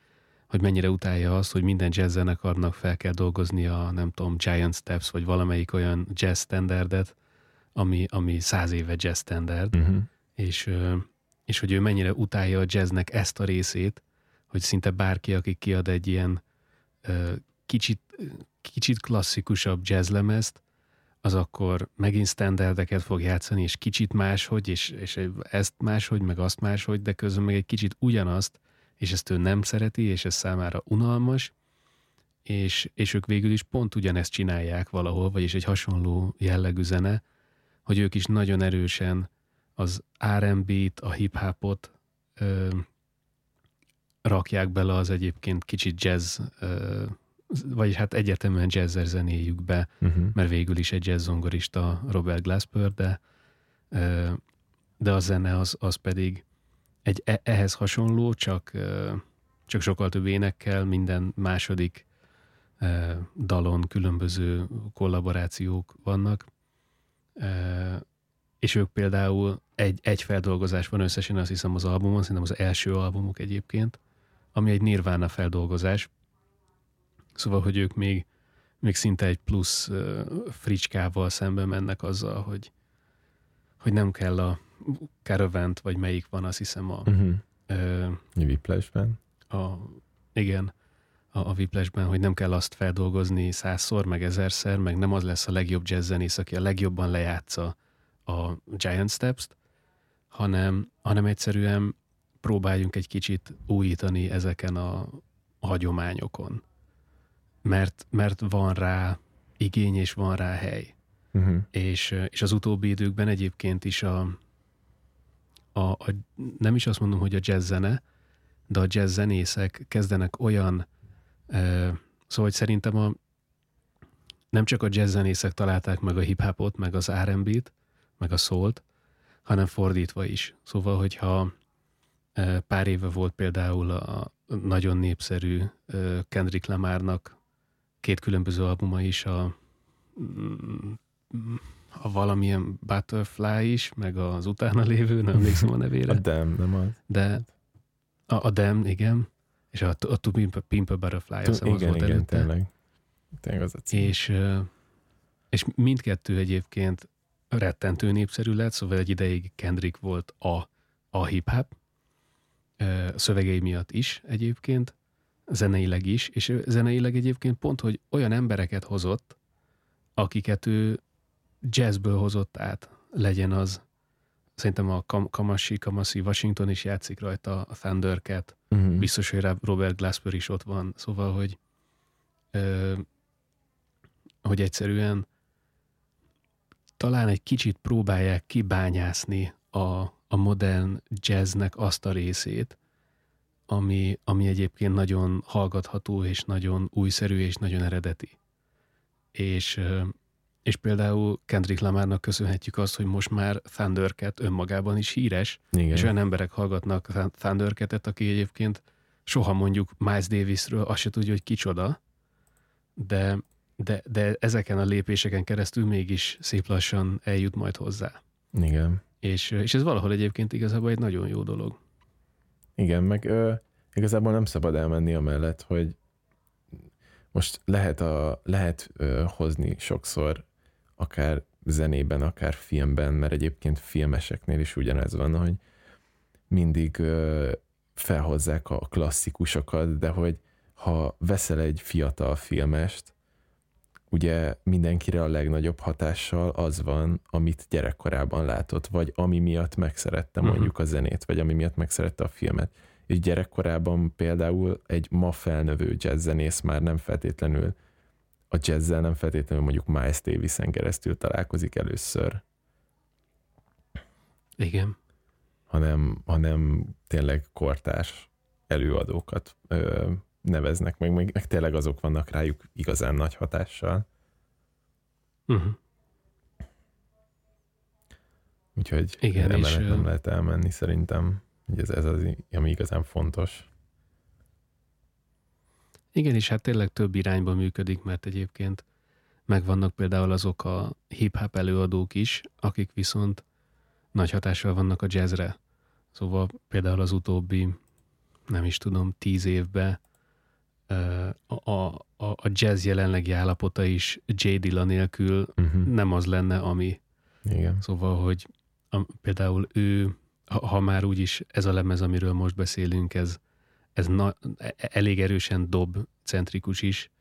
hogy mennyire utálja azt, hogy minden jazz zenekarnak fel kell dolgozni a, nem tudom, Giant Steps, vagy valamelyik olyan jazz standardet, ami, ami száz éve jazz standard, uh-huh. és, és hogy ő mennyire utálja a jazznek ezt a részét, hogy szinte bárki, aki kiad egy ilyen kicsit, kicsit klasszikusabb jazzlemezt, az akkor megint standardeket fog játszani, és kicsit máshogy, és, és ezt máshogy, meg azt máshogy, de közben meg egy kicsit ugyanazt, és ezt ő nem szereti, és ez számára unalmas, és, és ők végül is pont ugyanezt csinálják valahol, vagyis egy hasonló jellegű zene, hogy ők is nagyon erősen az R&B-t, a hip-hopot rakják bele az egyébként kicsit jazz, vagyis hát egyetemen jazzer zenéjükbe, uh-huh. mert végül is egy jazz zongorista Robert Glasper, de, de a zene az, az pedig egy e, ehhez hasonló, csak, csak sokkal több énekkel, minden második dalon különböző kollaborációk vannak, és ők például egy, egy feldolgozás van összesen, azt hiszem az albumon, szerintem az első albumuk egyébként, ami egy nirvana feldolgozás. Szóval, hogy ők még, még szinte egy plusz uh, fricskával szembe mennek azzal, hogy, hogy nem kell a Caravant, vagy melyik van, azt hiszem a... Uh-huh. Uh, Whiplashben? A, igen, a, a Whiplashben, hogy nem kell azt feldolgozni százszor, meg ezerszer, meg nem az lesz a legjobb jazzzenész, aki a legjobban lejátsza a Giant Steps-t, hanem, hanem egyszerűen próbáljunk egy kicsit újítani ezeken a hagyományokon. Mert, mert van rá igény és van rá hely. Uh-huh. És, és az utóbbi időkben egyébként is a, a, a, nem is azt mondom, hogy a jazz zene, de a jazz zenészek kezdenek olyan, e, szóval hogy szerintem a, nem csak a jazz zenészek találták meg a hip-hopot, meg az R&B-t, meg a szólt, hanem fordítva is. Szóval, hogyha Pár éve volt például a nagyon népszerű Kendrick Lamarnak két különböző albuma is, a, a valamilyen Butterfly is, meg az utána lévő, nem emlékszem a nevére. A Dem, nem az? De a, a Dem, igen. És a, a To Pimp, Pimp a Butterfly, azt igen, az volt igen, előtte. tényleg. Tényleg az a cím. És, és mindkettő egyébként rettentő népszerű lett, szóval egy ideig Kendrick volt a, a hip-hop, szövegei miatt is egyébként, zeneileg is, és zeneileg egyébként pont, hogy olyan embereket hozott, akiket ő jazzből hozott át, legyen az, szerintem a Kam- Kamasi, Kamasi Washington is játszik rajta, a Thundercat, uh-huh. biztos, hogy Robert Glasper is ott van, szóval, hogy ö, hogy egyszerűen talán egy kicsit próbálják kibányászni a, a modern jazznek azt a részét, ami, ami egyébként nagyon hallgatható, és nagyon újszerű, és nagyon eredeti. És, és például Kendrick Lamarnak köszönhetjük azt, hogy most már Thundercat önmagában is híres, Igen. és olyan emberek hallgatnak Thundercat-et, aki egyébként soha mondjuk Miles Davisről azt se tudja, hogy kicsoda, de, de, de ezeken a lépéseken keresztül mégis szép lassan eljut majd hozzá. Igen. És, és ez valahol egyébként igazából egy nagyon jó dolog. Igen, meg ö, igazából nem szabad elmenni amellett, hogy most lehet, a, lehet ö, hozni sokszor akár zenében, akár filmben, mert egyébként filmeseknél is ugyanez van, hogy mindig ö, felhozzák a klasszikusokat, de hogy ha veszel egy fiatal filmest, ugye mindenkire a legnagyobb hatással az van, amit gyerekkorában látott, vagy ami miatt megszerette uh-huh. mondjuk a zenét, vagy ami miatt megszerette a filmet. És gyerekkorában például egy ma felnövő jazzzenész már nem feltétlenül a jazzzel nem feltétlenül mondjuk Miles Davis-en keresztül találkozik először. Igen. Hanem, hanem tényleg kortárs előadókat ö, neveznek meg, meg, meg tényleg azok vannak rájuk igazán nagy hatással. Uh-huh. Úgyhogy Igen, és, nem lehet elmenni szerintem. Ez, ez az, ami igazán fontos. Igen, és hát tényleg több irányba működik, mert egyébként megvannak például azok a hip-hop előadók is, akik viszont nagy hatással vannak a jazzre. Szóval például az utóbbi, nem is tudom, tíz évben a, a, a jazz jelenlegi állapota is J. Dilla nélkül uh-huh. nem az lenne, ami. Igen. Szóval, hogy a, például ő, ha, ha már úgyis ez a lemez, amiről most beszélünk, ez, ez na, e, elég erősen dob-centrikus is.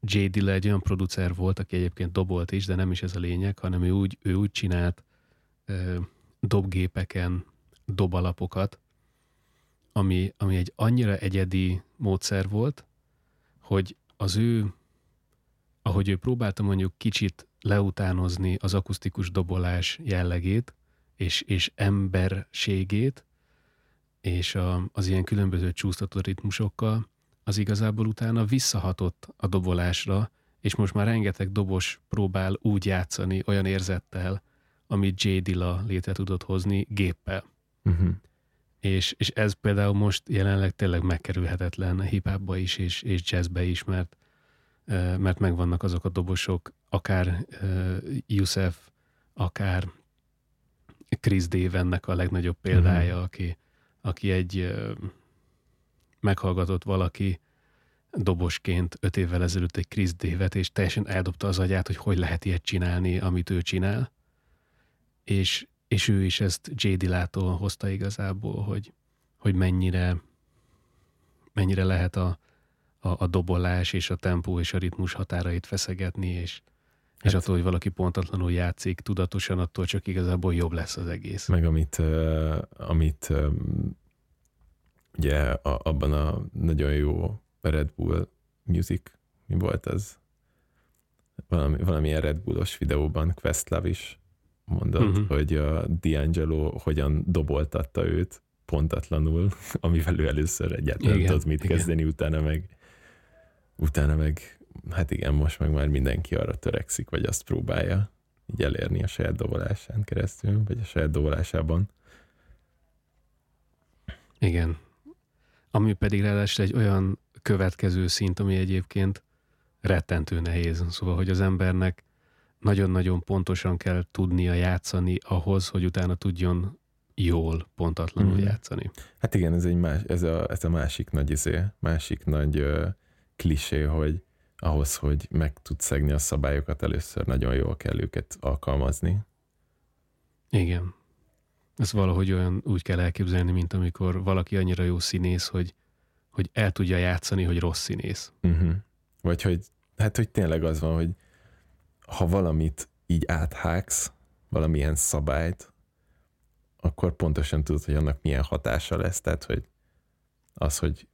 J. Dilla egy olyan producer volt, aki egyébként dobolt is, de nem is ez a lényeg, hanem ő úgy, ő úgy csinált dobgépeken dobalapokat, ami, ami egy annyira egyedi módszer volt, hogy az ő, ahogy ő próbálta mondjuk kicsit leutánozni az akusztikus dobolás jellegét, és, és emberségét, és a, az ilyen különböző csúsztató ritmusokkal, az igazából utána visszahatott a dobolásra, és most már rengeteg dobos próbál úgy játszani olyan érzettel, amit J. Dilla létre tudott hozni géppel. Uh-huh és, és ez például most jelenleg tényleg megkerülhetetlen hip is és, és jazzbe is, mert, mert megvannak azok a dobosok, akár Yusef, akár Chris Davennek a legnagyobb példája, uh-huh. aki, aki egy meghallgatott valaki dobosként öt évvel ezelőtt egy Chris Davet, és teljesen eldobta az agyát, hogy hogy lehet ilyet csinálni, amit ő csinál. És, és ő is ezt J. Dillától hozta igazából, hogy, hogy mennyire, mennyire lehet a, a, a dobolás és a tempó és a ritmus határait feszegetni, és, hát, és attól, hogy valaki pontatlanul játszik tudatosan, attól csak igazából jobb lesz az egész. Meg amit, amit ugye a, abban a nagyon jó Red Bull Music, mi volt az? Valami, valamilyen Red Bullos videóban Questlove is mondott, uh-huh. hogy a D'Angelo hogyan doboltatta őt pontatlanul, *laughs* amivel ő először egyáltalán igen, tudott mit igen. kezdeni, utána meg utána meg, hát igen, most meg már mindenki arra törekszik, vagy azt próbálja így elérni a saját dobolásán keresztül, vagy a saját dobolásában. Igen. Ami pedig ráadásul egy olyan következő szint, ami egyébként rettentő nehéz. Szóval, hogy az embernek nagyon-nagyon pontosan kell tudnia játszani ahhoz, hogy utána tudjon jól, pontatlanul mm. játszani. Hát igen, ez, egy más, ez, a, ez a másik nagy izé, másik nagy uh, klisé, hogy ahhoz, hogy meg tudsz szegni a szabályokat, először nagyon jól kell őket alkalmazni. Igen. Ez valahogy olyan úgy kell elképzelni, mint amikor valaki annyira jó színész, hogy, hogy el tudja játszani, hogy rossz színész. Uh-huh. Vagy hogy, hát hogy tényleg az van, hogy ha valamit így áthágsz, valamilyen szabályt, akkor pontosan tudod, hogy annak milyen hatása lesz. Tehát, hogy az, hogy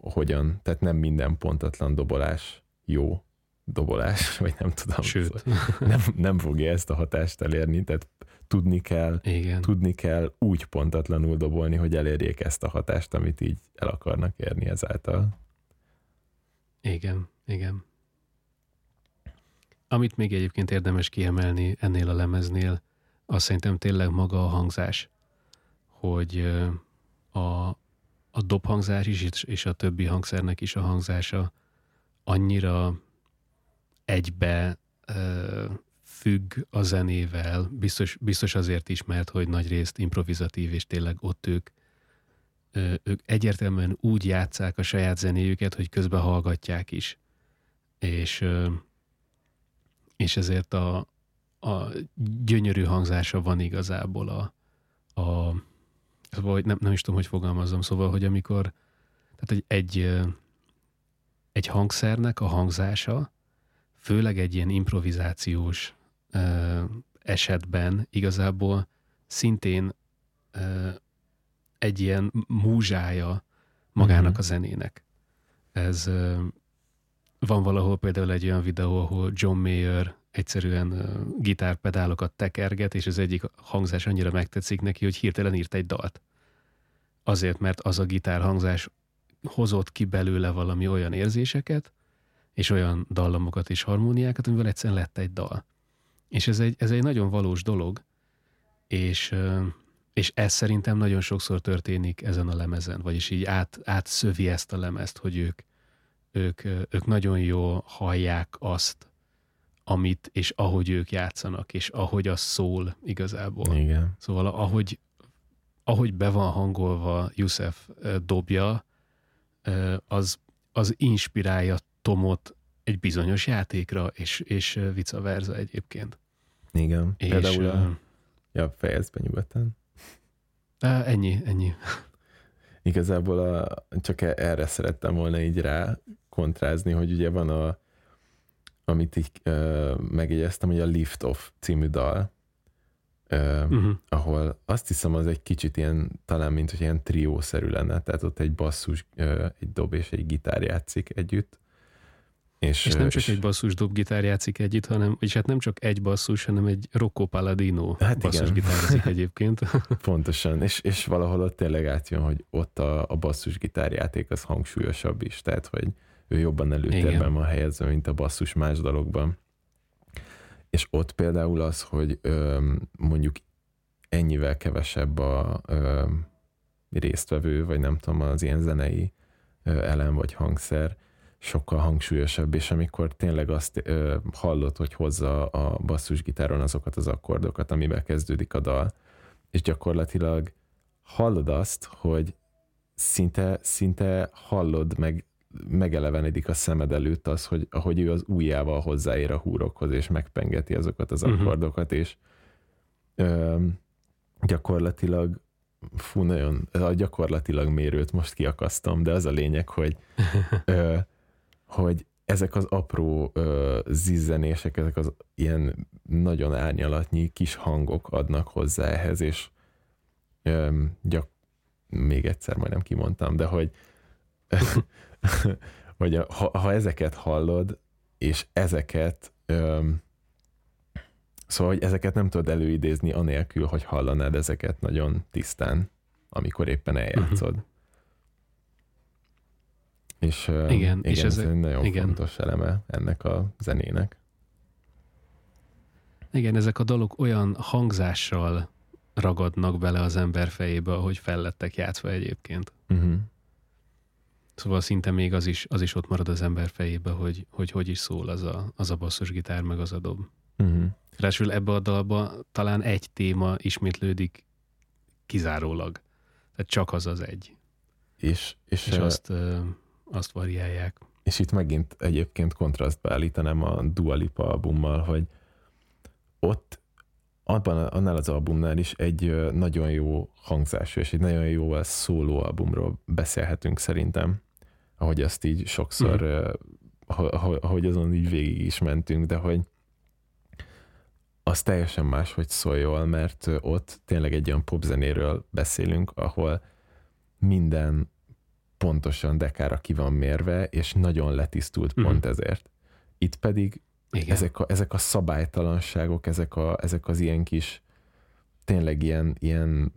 hogyan, tehát nem minden pontatlan dobolás jó dobolás, *laughs* vagy nem tudom. Sőt. *laughs* Nem, nem fogja ezt a hatást elérni, tehát tudni kell, Igen. tudni kell úgy pontatlanul dobolni, hogy elérjék ezt a hatást, amit így el akarnak érni ezáltal. Igen, igen. Amit még egyébként érdemes kiemelni ennél a lemeznél, az szerintem tényleg maga a hangzás, hogy a, a dobhangzás is, és a többi hangszernek is a hangzása annyira egybe függ a zenével, biztos, biztos azért is, mert hogy nagy részt improvizatív, és tényleg ott ők, ők egyértelműen úgy játszák a saját zenéjüket, hogy közben hallgatják is. És, ö, és ezért a, a gyönyörű hangzása van igazából a, a vagy nem, nem is tudom, hogy fogalmazom, szóval, hogy amikor tehát egy, egy, egy hangszernek a hangzása, főleg egy ilyen improvizációs ö, esetben igazából szintén ö, egy ilyen múzsája magának mm-hmm. a zenének. Ez ö, van valahol például egy olyan videó, ahol John Mayer egyszerűen gitárpedálokat tekerget, és az egyik hangzás annyira megtetszik neki, hogy hirtelen írt egy dalt. Azért, mert az a gitár hangzás hozott ki belőle valami olyan érzéseket, és olyan dallamokat és harmóniákat, amivel egyszerűen lett egy dal. És ez egy, ez egy nagyon valós dolog, és, és ez szerintem nagyon sokszor történik ezen a lemezen, vagyis így át, átszövi ezt a lemezt, hogy ők, ők, ők nagyon jól hallják azt, amit és ahogy ők játszanak, és ahogy az szól igazából. Igen. Szóval ahogy, ahogy be van hangolva Yusef dobja, az, az inspirálja Tomot egy bizonyos játékra, és, és vice versa egyébként. Igen. És, Például a... Ja, fejezd be nyugodtan. Ennyi, ennyi. Igazából a, csak erre szerettem volna így rá kontrázni, hogy ugye van a amit így uh, megjegyeztem, hogy a Lift Off című dal, uh, uh-huh. ahol azt hiszem az egy kicsit ilyen, talán mint hogy ilyen triószerű lenne, tehát ott egy basszus, uh, egy dob és egy gitár játszik együtt. És, és nem csak és, egy basszus dob gitár játszik együtt, hanem, és hát nem csak egy basszus, hanem egy Rocco Palladino hát basszus gitározik egyébként. *laughs* Pontosan, és, és valahol ott tényleg átjön, hogy ott a, a basszus gitárjáték az hangsúlyosabb is, tehát hogy ő jobban előtérben Igen. van helyezve, mint a basszus más dalokban. És ott például az, hogy ö, mondjuk ennyivel kevesebb a ö, résztvevő, vagy nem tudom, az ilyen zenei ö, elem vagy hangszer, sokkal hangsúlyosabb, és amikor tényleg azt ö, hallod, hogy hozza a basszusgitáron azokat az akkordokat, amivel kezdődik a dal, és gyakorlatilag hallod azt, hogy szinte, szinte hallod, meg megelevenedik a szemed előtt az, hogy ahogy ő az ujjával hozzáér a húrokhoz, és megpengeti azokat az uh-huh. akkordokat, és ö, gyakorlatilag fú, nagyon, a gyakorlatilag mérőt most kiakasztom, de az a lényeg, hogy *laughs* ö, hogy ezek az apró ö, zizzenések, ezek az ilyen nagyon árnyalatnyi kis hangok adnak hozzá ehhez, és ö, gyak, még egyszer majdnem kimondtam, de hogy *laughs* *laughs* hogy a, ha, ha ezeket hallod, és ezeket öm, szóval, hogy ezeket nem tudod előidézni anélkül, hogy hallanád ezeket nagyon tisztán, amikor éppen eljátszod. Uh-huh. És igen, igen, és ez egy nagyon igen. fontos eleme ennek a zenének. Igen, ezek a dalok olyan hangzással ragadnak bele az ember fejébe, ahogy fellettek játszva egyébként. Uh-huh. Szóval szinte még az is, az is ott marad az ember fejébe, hogy hogy, hogy is szól az a, az a basszusgitár, meg az a dob. Uh-huh. Ráadásul ebbe a dalba talán egy téma ismétlődik kizárólag. Tehát csak az az egy. És, és, és azt, ö, azt variálják. És itt megint egyébként kontrasztba állítanám a Dua Lipa albummal, hogy ott abban, annál az albumnál is egy nagyon jó hangzású és egy nagyon jó szóló albumról beszélhetünk szerintem ahogy azt így sokszor, uh-huh. ahogy azon így végig is mentünk, de hogy az teljesen más, hogy szóljon, mert ott tényleg egy olyan popzenéről beszélünk, ahol minden pontosan dekára ki van mérve, és nagyon letisztult uh-huh. pont ezért. Itt pedig Igen. ezek a, ezek a szabálytalanságok, ezek, a, ezek az ilyen kis tényleg ilyen, ilyen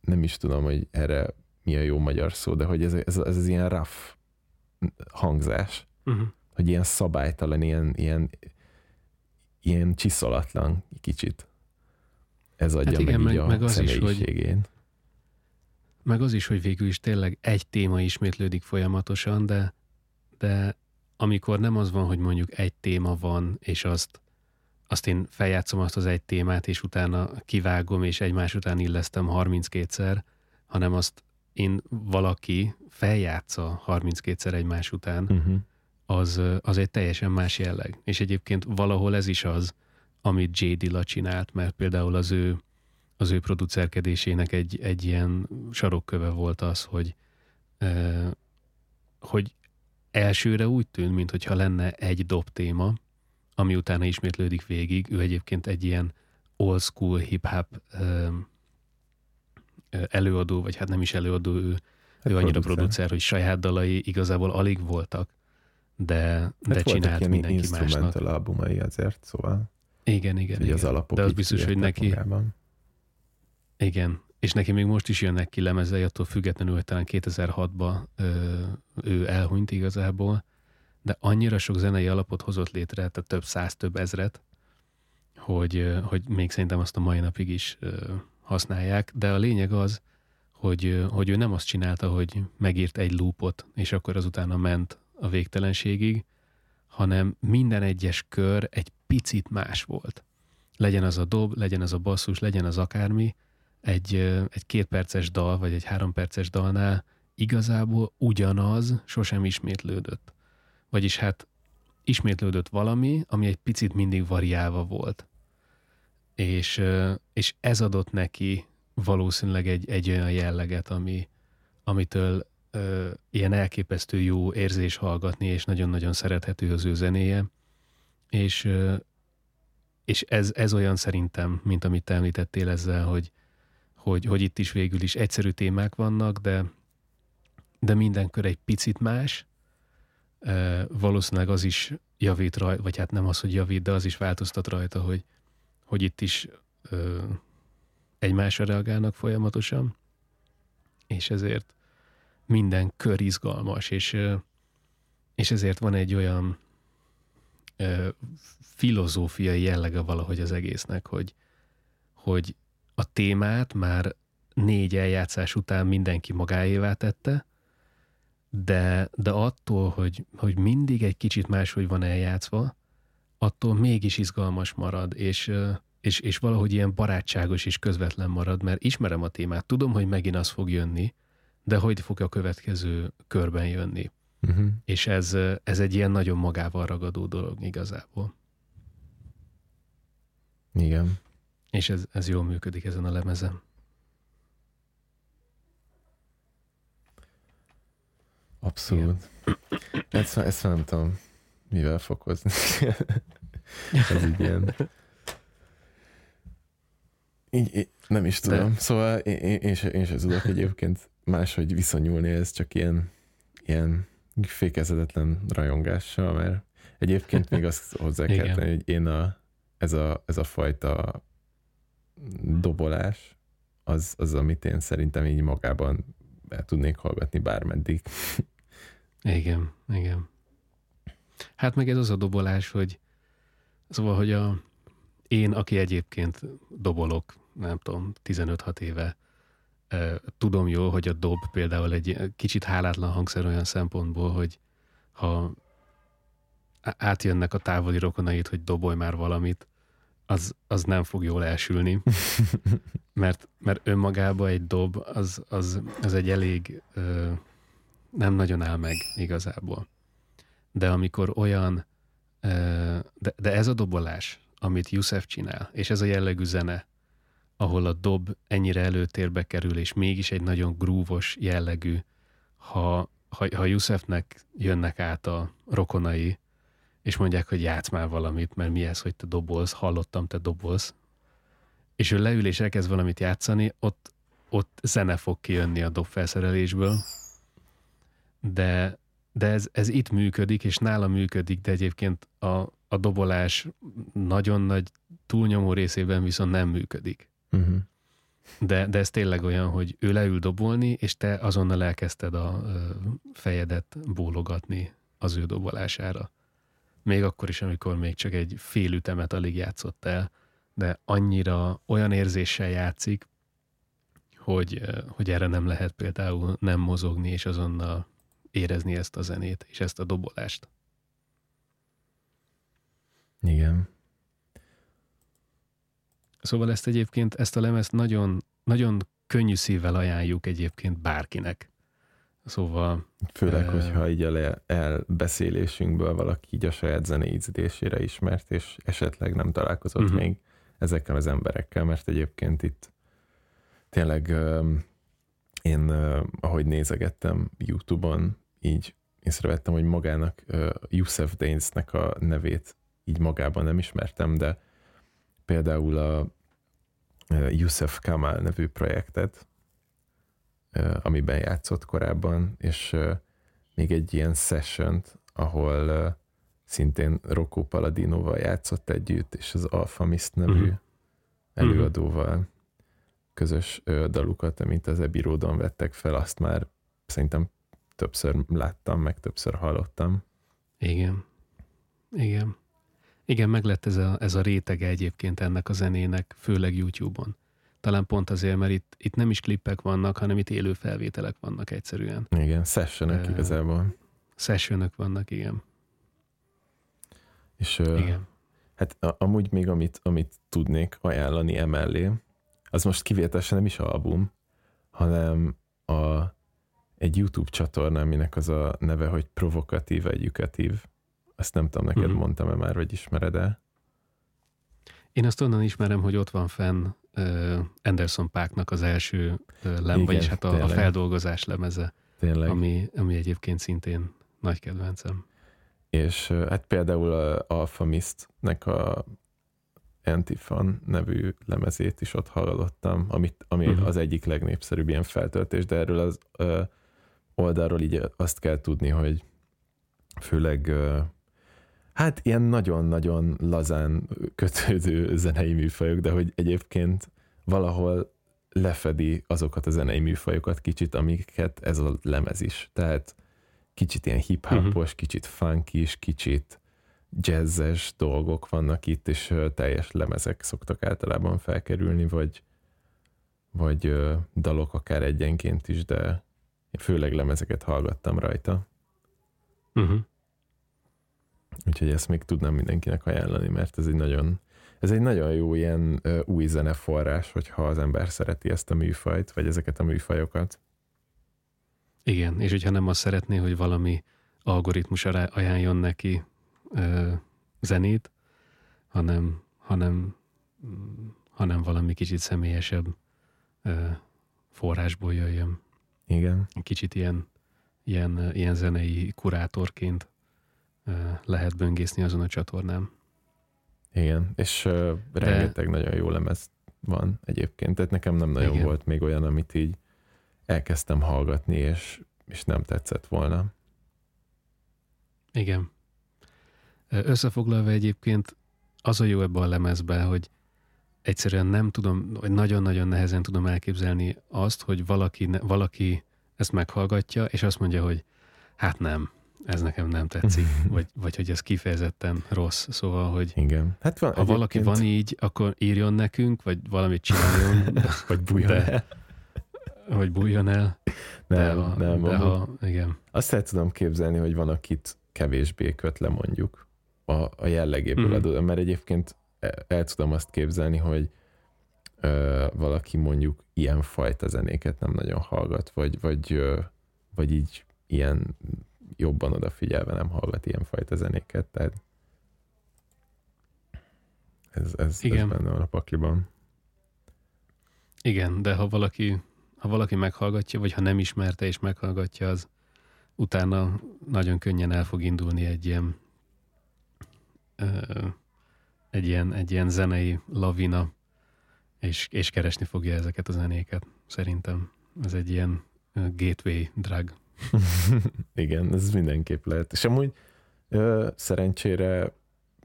nem is tudom, hogy erre mi a jó magyar szó, de hogy ez, ez, ez az ilyen rough hangzás, uh-huh. hogy ilyen szabálytalan, ilyen, ilyen, ilyen csiszolatlan kicsit. Ez adja hát igen, meg, meg, a meg az is, hogy, meg az is, hogy végül is tényleg egy téma ismétlődik folyamatosan, de, de amikor nem az van, hogy mondjuk egy téma van, és azt, azt én feljátszom azt az egy témát, és utána kivágom, és egymás után illesztem 32-szer, hanem azt én valaki feljátsza 32-szer egymás után, uh-huh. az, az egy teljesen más jelleg. És egyébként valahol ez is az, amit J. Dilla csinált, mert például az ő, az ő producerkedésének egy, egy ilyen sarokköve volt az, hogy, eh, hogy elsőre úgy tűnt, mintha lenne egy dob téma, ami utána ismétlődik végig. Ő egyébként egy ilyen old school hip-hop előadó, vagy hát nem is előadó, ő, hát ő annyira producer. producer, hogy saját dalai igazából alig voltak, de, hát de csinált mindenki másnak. albumai azért, szóval. Igen, igen. igen. Az alapok de az biztos, hogy neki... Magában. Igen, és neki még most is jönnek ki lemezei, attól függetlenül, hogy talán 2006-ban ő elhunyt igazából, de annyira sok zenei alapot hozott létre, tehát több száz, több ezret, hogy, hogy még szerintem azt a mai napig is használják, de a lényeg az, hogy, hogy ő nem azt csinálta, hogy megírt egy loopot, és akkor azután ment a végtelenségig, hanem minden egyes kör egy picit más volt. Legyen az a dob, legyen az a basszus, legyen az akármi, egy, egy két perces dal, vagy egy három perces dalnál igazából ugyanaz sosem ismétlődött. Vagyis hát ismétlődött valami, ami egy picit mindig variálva volt és, és ez adott neki valószínűleg egy, egy olyan jelleget, ami, amitől ö, ilyen elképesztő jó érzés hallgatni, és nagyon-nagyon szerethető az ő zenéje, és, ö, és ez, ez olyan szerintem, mint amit te említettél ezzel, hogy, hogy, hogy itt is végül is egyszerű témák vannak, de, de minden kör egy picit más, ö, valószínűleg az is javít rajta, vagy hát nem az, hogy javít, de az is változtat rajta, hogy, hogy itt is ö, egymásra reagálnak folyamatosan, és ezért minden kör izgalmas, és, és ezért van egy olyan ö, filozófiai jellege valahogy az egésznek, hogy, hogy a témát már négy eljátszás után mindenki magáévá tette, de, de attól, hogy, hogy mindig egy kicsit máshogy van eljátszva, attól mégis izgalmas marad, és, és, és valahogy ilyen barátságos és közvetlen marad, mert ismerem a témát, tudom, hogy megint az fog jönni, de hogy fog a következő körben jönni. Uh-huh. És ez, ez egy ilyen nagyon magával ragadó dolog igazából. Igen. És ez, ez jól működik ezen a lemezen. Abszolút. Ezt, ezt nem tudom, mivel fokozni. *laughs* Ez így ilyen... Így, így, nem is tudom. De... Szóval én, én, én, se, én se tudok egyébként máshogy viszonyulni, ez csak ilyen, ilyen fékezetetlen rajongással, mert egyébként még azt hozzá kell tenni, hogy én a, ez, a, ez a fajta dobolás, az, az, amit én szerintem így magában el tudnék hallgatni bármeddig. Igen, igen. Hát meg ez az a dobolás, hogy Szóval, hogy a, én, aki egyébként dobolok, nem tudom, 15-6 éve, tudom jól, hogy a dob például egy kicsit hálátlan hangszer olyan szempontból, hogy ha átjönnek a távoli rokonait, hogy dobolj már valamit, az, az nem fog jól elsülni, *laughs* mert, mert önmagában egy dob az, az, az egy elég ö, nem nagyon áll meg igazából. De amikor olyan de, de ez a dobolás, amit Yusef csinál, és ez a jellegű zene, ahol a dob ennyire előtérbe kerül, és mégis egy nagyon grúvos jellegű, ha, ha, ha Yusefnek jönnek át a rokonai, és mondják, hogy játsz már valamit, mert mi ez, hogy te dobolsz, hallottam, te dobolsz, és ő leül és elkezd valamit játszani, ott, ott zene fog kijönni a dobfelszerelésből, de, de ez, ez itt működik, és nála működik, de egyébként a, a dobolás nagyon nagy túlnyomó részében viszont nem működik. Uh-huh. De, de ez tényleg olyan, hogy ő leül dobolni, és te azonnal elkezdted a fejedet bólogatni az ő dobolására. Még akkor is, amikor még csak egy fél ütemet alig játszott el, de annyira olyan érzéssel játszik, hogy, hogy erre nem lehet például nem mozogni, és azonnal érezni ezt a zenét, és ezt a dobolást. Igen. Szóval ezt egyébként, ezt a lemezt nagyon, nagyon könnyű szívvel ajánljuk egyébként bárkinek. Szóval... Főleg, uh, hogyha így a elbeszélésünkből valaki így a saját zenei ízlésére ismert, és esetleg nem találkozott uh-huh. még ezekkel az emberekkel, mert egyébként itt tényleg én, ahogy nézegettem YouTube-on, így észrevettem, hogy magának Yusuf Dainsnek a nevét így magában nem ismertem, de például a Yusuf Kamal nevű projektet, amiben játszott korábban, és még egy ilyen session ahol szintén Rocco Paladinoval játszott együtt, és az Alpha Mist nevű uh-huh. előadóval közös dalukat, amit az Ebiródon vettek fel, azt már szerintem többször láttam, meg többször hallottam. Igen. Igen. Igen, meg lett ez a, ez a rétege egyébként ennek a zenének, főleg YouTube-on. Talán pont azért, mert itt, itt nem is klippek vannak, hanem itt élő felvételek vannak egyszerűen. Igen, sessionök uh, igazából. Sessionök vannak, igen. És uh, igen. hát amúgy még amit, amit tudnék ajánlani emellé, az most kivételesen nem is album, hanem a, egy YouTube csatorna, aminek az a neve, hogy Provokatív Edukatív ezt nem tudom, neked uh-huh. mondtam-e már, vagy ismered-e? Én azt onnan ismerem, hogy ott van fenn Anderson Páknak az első lem, vagyis hát a, a feldolgozás lemeze, tényleg. Ami, ami egyébként szintén nagy kedvencem. És hát például a Alpha Mist-nek a Antifan nevű lemezét is ott hallottam, amit, ami uh-huh. az egyik legnépszerűbb ilyen feltöltés, de erről az uh, oldalról így azt kell tudni, hogy főleg uh, Hát ilyen nagyon-nagyon lazán kötődő zenei műfajok, de hogy egyébként valahol lefedi azokat a zenei műfajokat kicsit, amiket ez a lemez is. Tehát kicsit ilyen hip-hopos, uh-huh. kicsit funkis, kicsit jazzes dolgok vannak itt, és teljes lemezek szoktak általában felkerülni, vagy, vagy dalok akár egyenként is, de én főleg lemezeket hallgattam rajta. Uh-huh. Úgyhogy ezt még tudnám mindenkinek ajánlani, mert ez egy nagyon, ez egy nagyon jó ilyen uh, új zeneforrás, hogyha az ember szereti ezt a műfajt, vagy ezeket a műfajokat. Igen, és hogyha nem azt szeretné, hogy valami algoritmus ajánljon neki uh, zenét, hanem, hanem, hanem valami kicsit személyesebb uh, forrásból jöjjön. Igen. Kicsit ilyen, ilyen, ilyen zenei kurátorként lehet böngészni azon a csatornán. Igen, és uh, rengeteg De... nagyon jó lemez van egyébként, tehát nekem nem nagyon Igen. volt még olyan, amit így elkezdtem hallgatni, és, és nem tetszett volna. Igen. Összefoglalva egyébként az a jó ebben a lemezben, hogy egyszerűen nem tudom, vagy nagyon-nagyon nehezen tudom elképzelni azt, hogy valaki, valaki ezt meghallgatja, és azt mondja, hogy hát nem, ez nekem nem tetszik, *laughs* vagy, vagy hogy ez kifejezetten rossz. Szóval, hogy Igen. Hát van, ha egyébként... valaki van így, akkor írjon nekünk, vagy valamit csináljon. *laughs* vagy bújjon de, el. Vagy bújjon el. Nem, de ha, nem. De ha, igen. Azt el tudom képzelni, hogy van, akit kevésbé köt le mondjuk a, a jellegéből mm-hmm. adódóan, mert egyébként el, el tudom azt képzelni, hogy ö, valaki mondjuk ilyen fajta zenéket nem nagyon hallgat, vagy, vagy, ö, vagy így ilyen jobban odafigyelve nem hallgat ilyen fajta zenéket, tehát ez, ez, Igen. ez benne van a pakliban. Igen, de ha valaki, ha valaki meghallgatja, vagy ha nem ismerte és meghallgatja, az utána nagyon könnyen el fog indulni egy ilyen ö, egy ilyen, egy ilyen zenei lavina, és, és keresni fogja ezeket a zenéket, szerintem. Ez egy ilyen gateway drug. *laughs* Igen, ez mindenképp lehet. És amúgy ö, szerencsére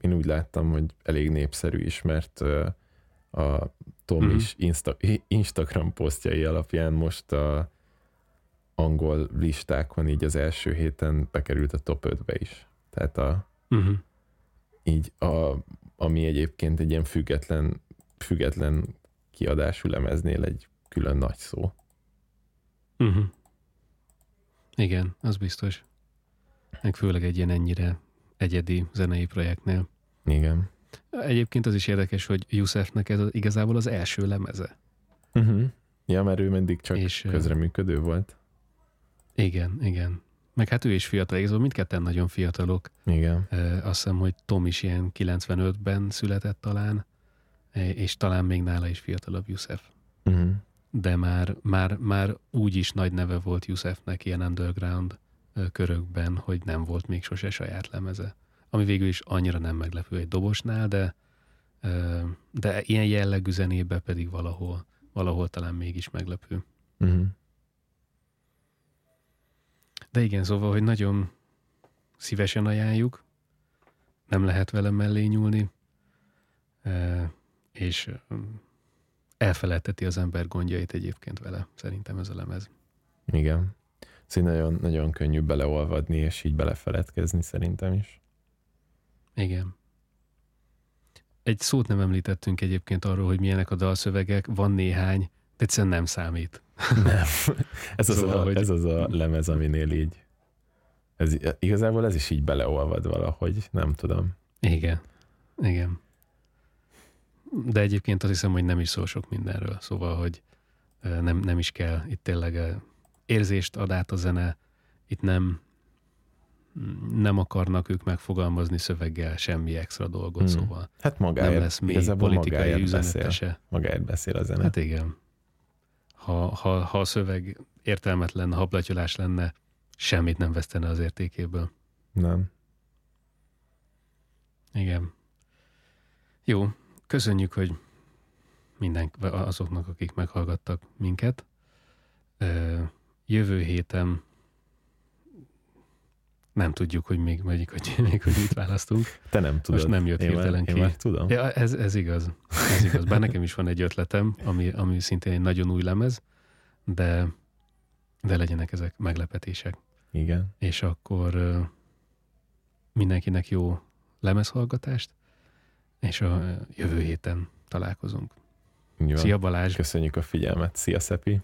én úgy láttam, hogy elég népszerű is, mert ö, a Tom Mhm. is Insta- Instagram posztjai alapján most a angol listákon így az első héten bekerült a top 5-be is. Tehát a, Uh-huh. így a, ami egyébként egy ilyen független, független kiadású lemeznél egy külön nagy szó. Uh-huh. Igen, az biztos. Meg főleg egy ilyen ennyire egyedi zenei projektnél. Igen. Egyébként az is érdekes, hogy Yusefnek ez az, igazából az első lemeze. Uh-huh. Ja, mert ő mindig csak És, közreműködő volt. Igen, igen. Meg hát ő is fiatal, igazából mindketten nagyon fiatalok. Igen. Ö, Azt hiszem, hogy Tom is ilyen 95-ben született talán, és talán még nála is fiatalabb Yusef. Uh-huh. De már, már, már úgy is nagy neve volt Yusefnek ilyen underground körökben, hogy nem volt még sose saját lemeze. Ami végül is annyira nem meglepő egy dobosnál, de, de ilyen jellegű zenébe pedig valahol, valahol talán mégis meglepő. Uh-huh. De igen, szóval, hogy nagyon szívesen ajánljuk, nem lehet vele mellé nyúlni, és elfeledteti az ember gondjait egyébként vele, szerintem ez a lemez. Igen. Szóval nagyon, nagyon könnyű beleolvadni, és így belefeledkezni szerintem is. Igen. Egy szót nem említettünk egyébként arról, hogy milyenek a dalszövegek, van néhány, de egyszerűen nem számít. Nem. Ez az, Szóval, a, hogy- ez az a lemez, aminél így ez, igazából ez is így beleolvad valahogy, nem tudom. Igen, igen. De egyébként azt hiszem, hogy nem is szól sok mindenről, szóval, hogy nem, nem is kell itt tényleg érzést ad át a zene, itt nem nem akarnak ők megfogalmazni szöveggel semmi extra dolgot, Hmm. szóval Hát nem magáért, lesz még politikai magáért üzenete beszél, se. magáért beszél a zene. Hát igen. Ha, ha, ha a szöveg értelmetlen, hablatyolás lenne, semmit nem vesztene az értékéből. Nem. Igen. Jó, köszönjük, hogy minden, azoknak, akik meghallgattak minket. Jövő héten nem tudjuk, hogy még, még, hogy, még, hogy mit választunk. Te nem tudod. Most nem jött én már, hirtelen én ki. már tudom. Ja, ez, ez igaz. Ez igaz. Bár nekem is van egy ötletem, ami, ami szintén egy nagyon új lemez, de, de legyenek ezek meglepetések. Igen. És akkor mindenkinek jó lemezhallgatást, és a jövő héten találkozunk. Van. Szia Balázs! Köszönjük a figyelmet. Szia, Szepi!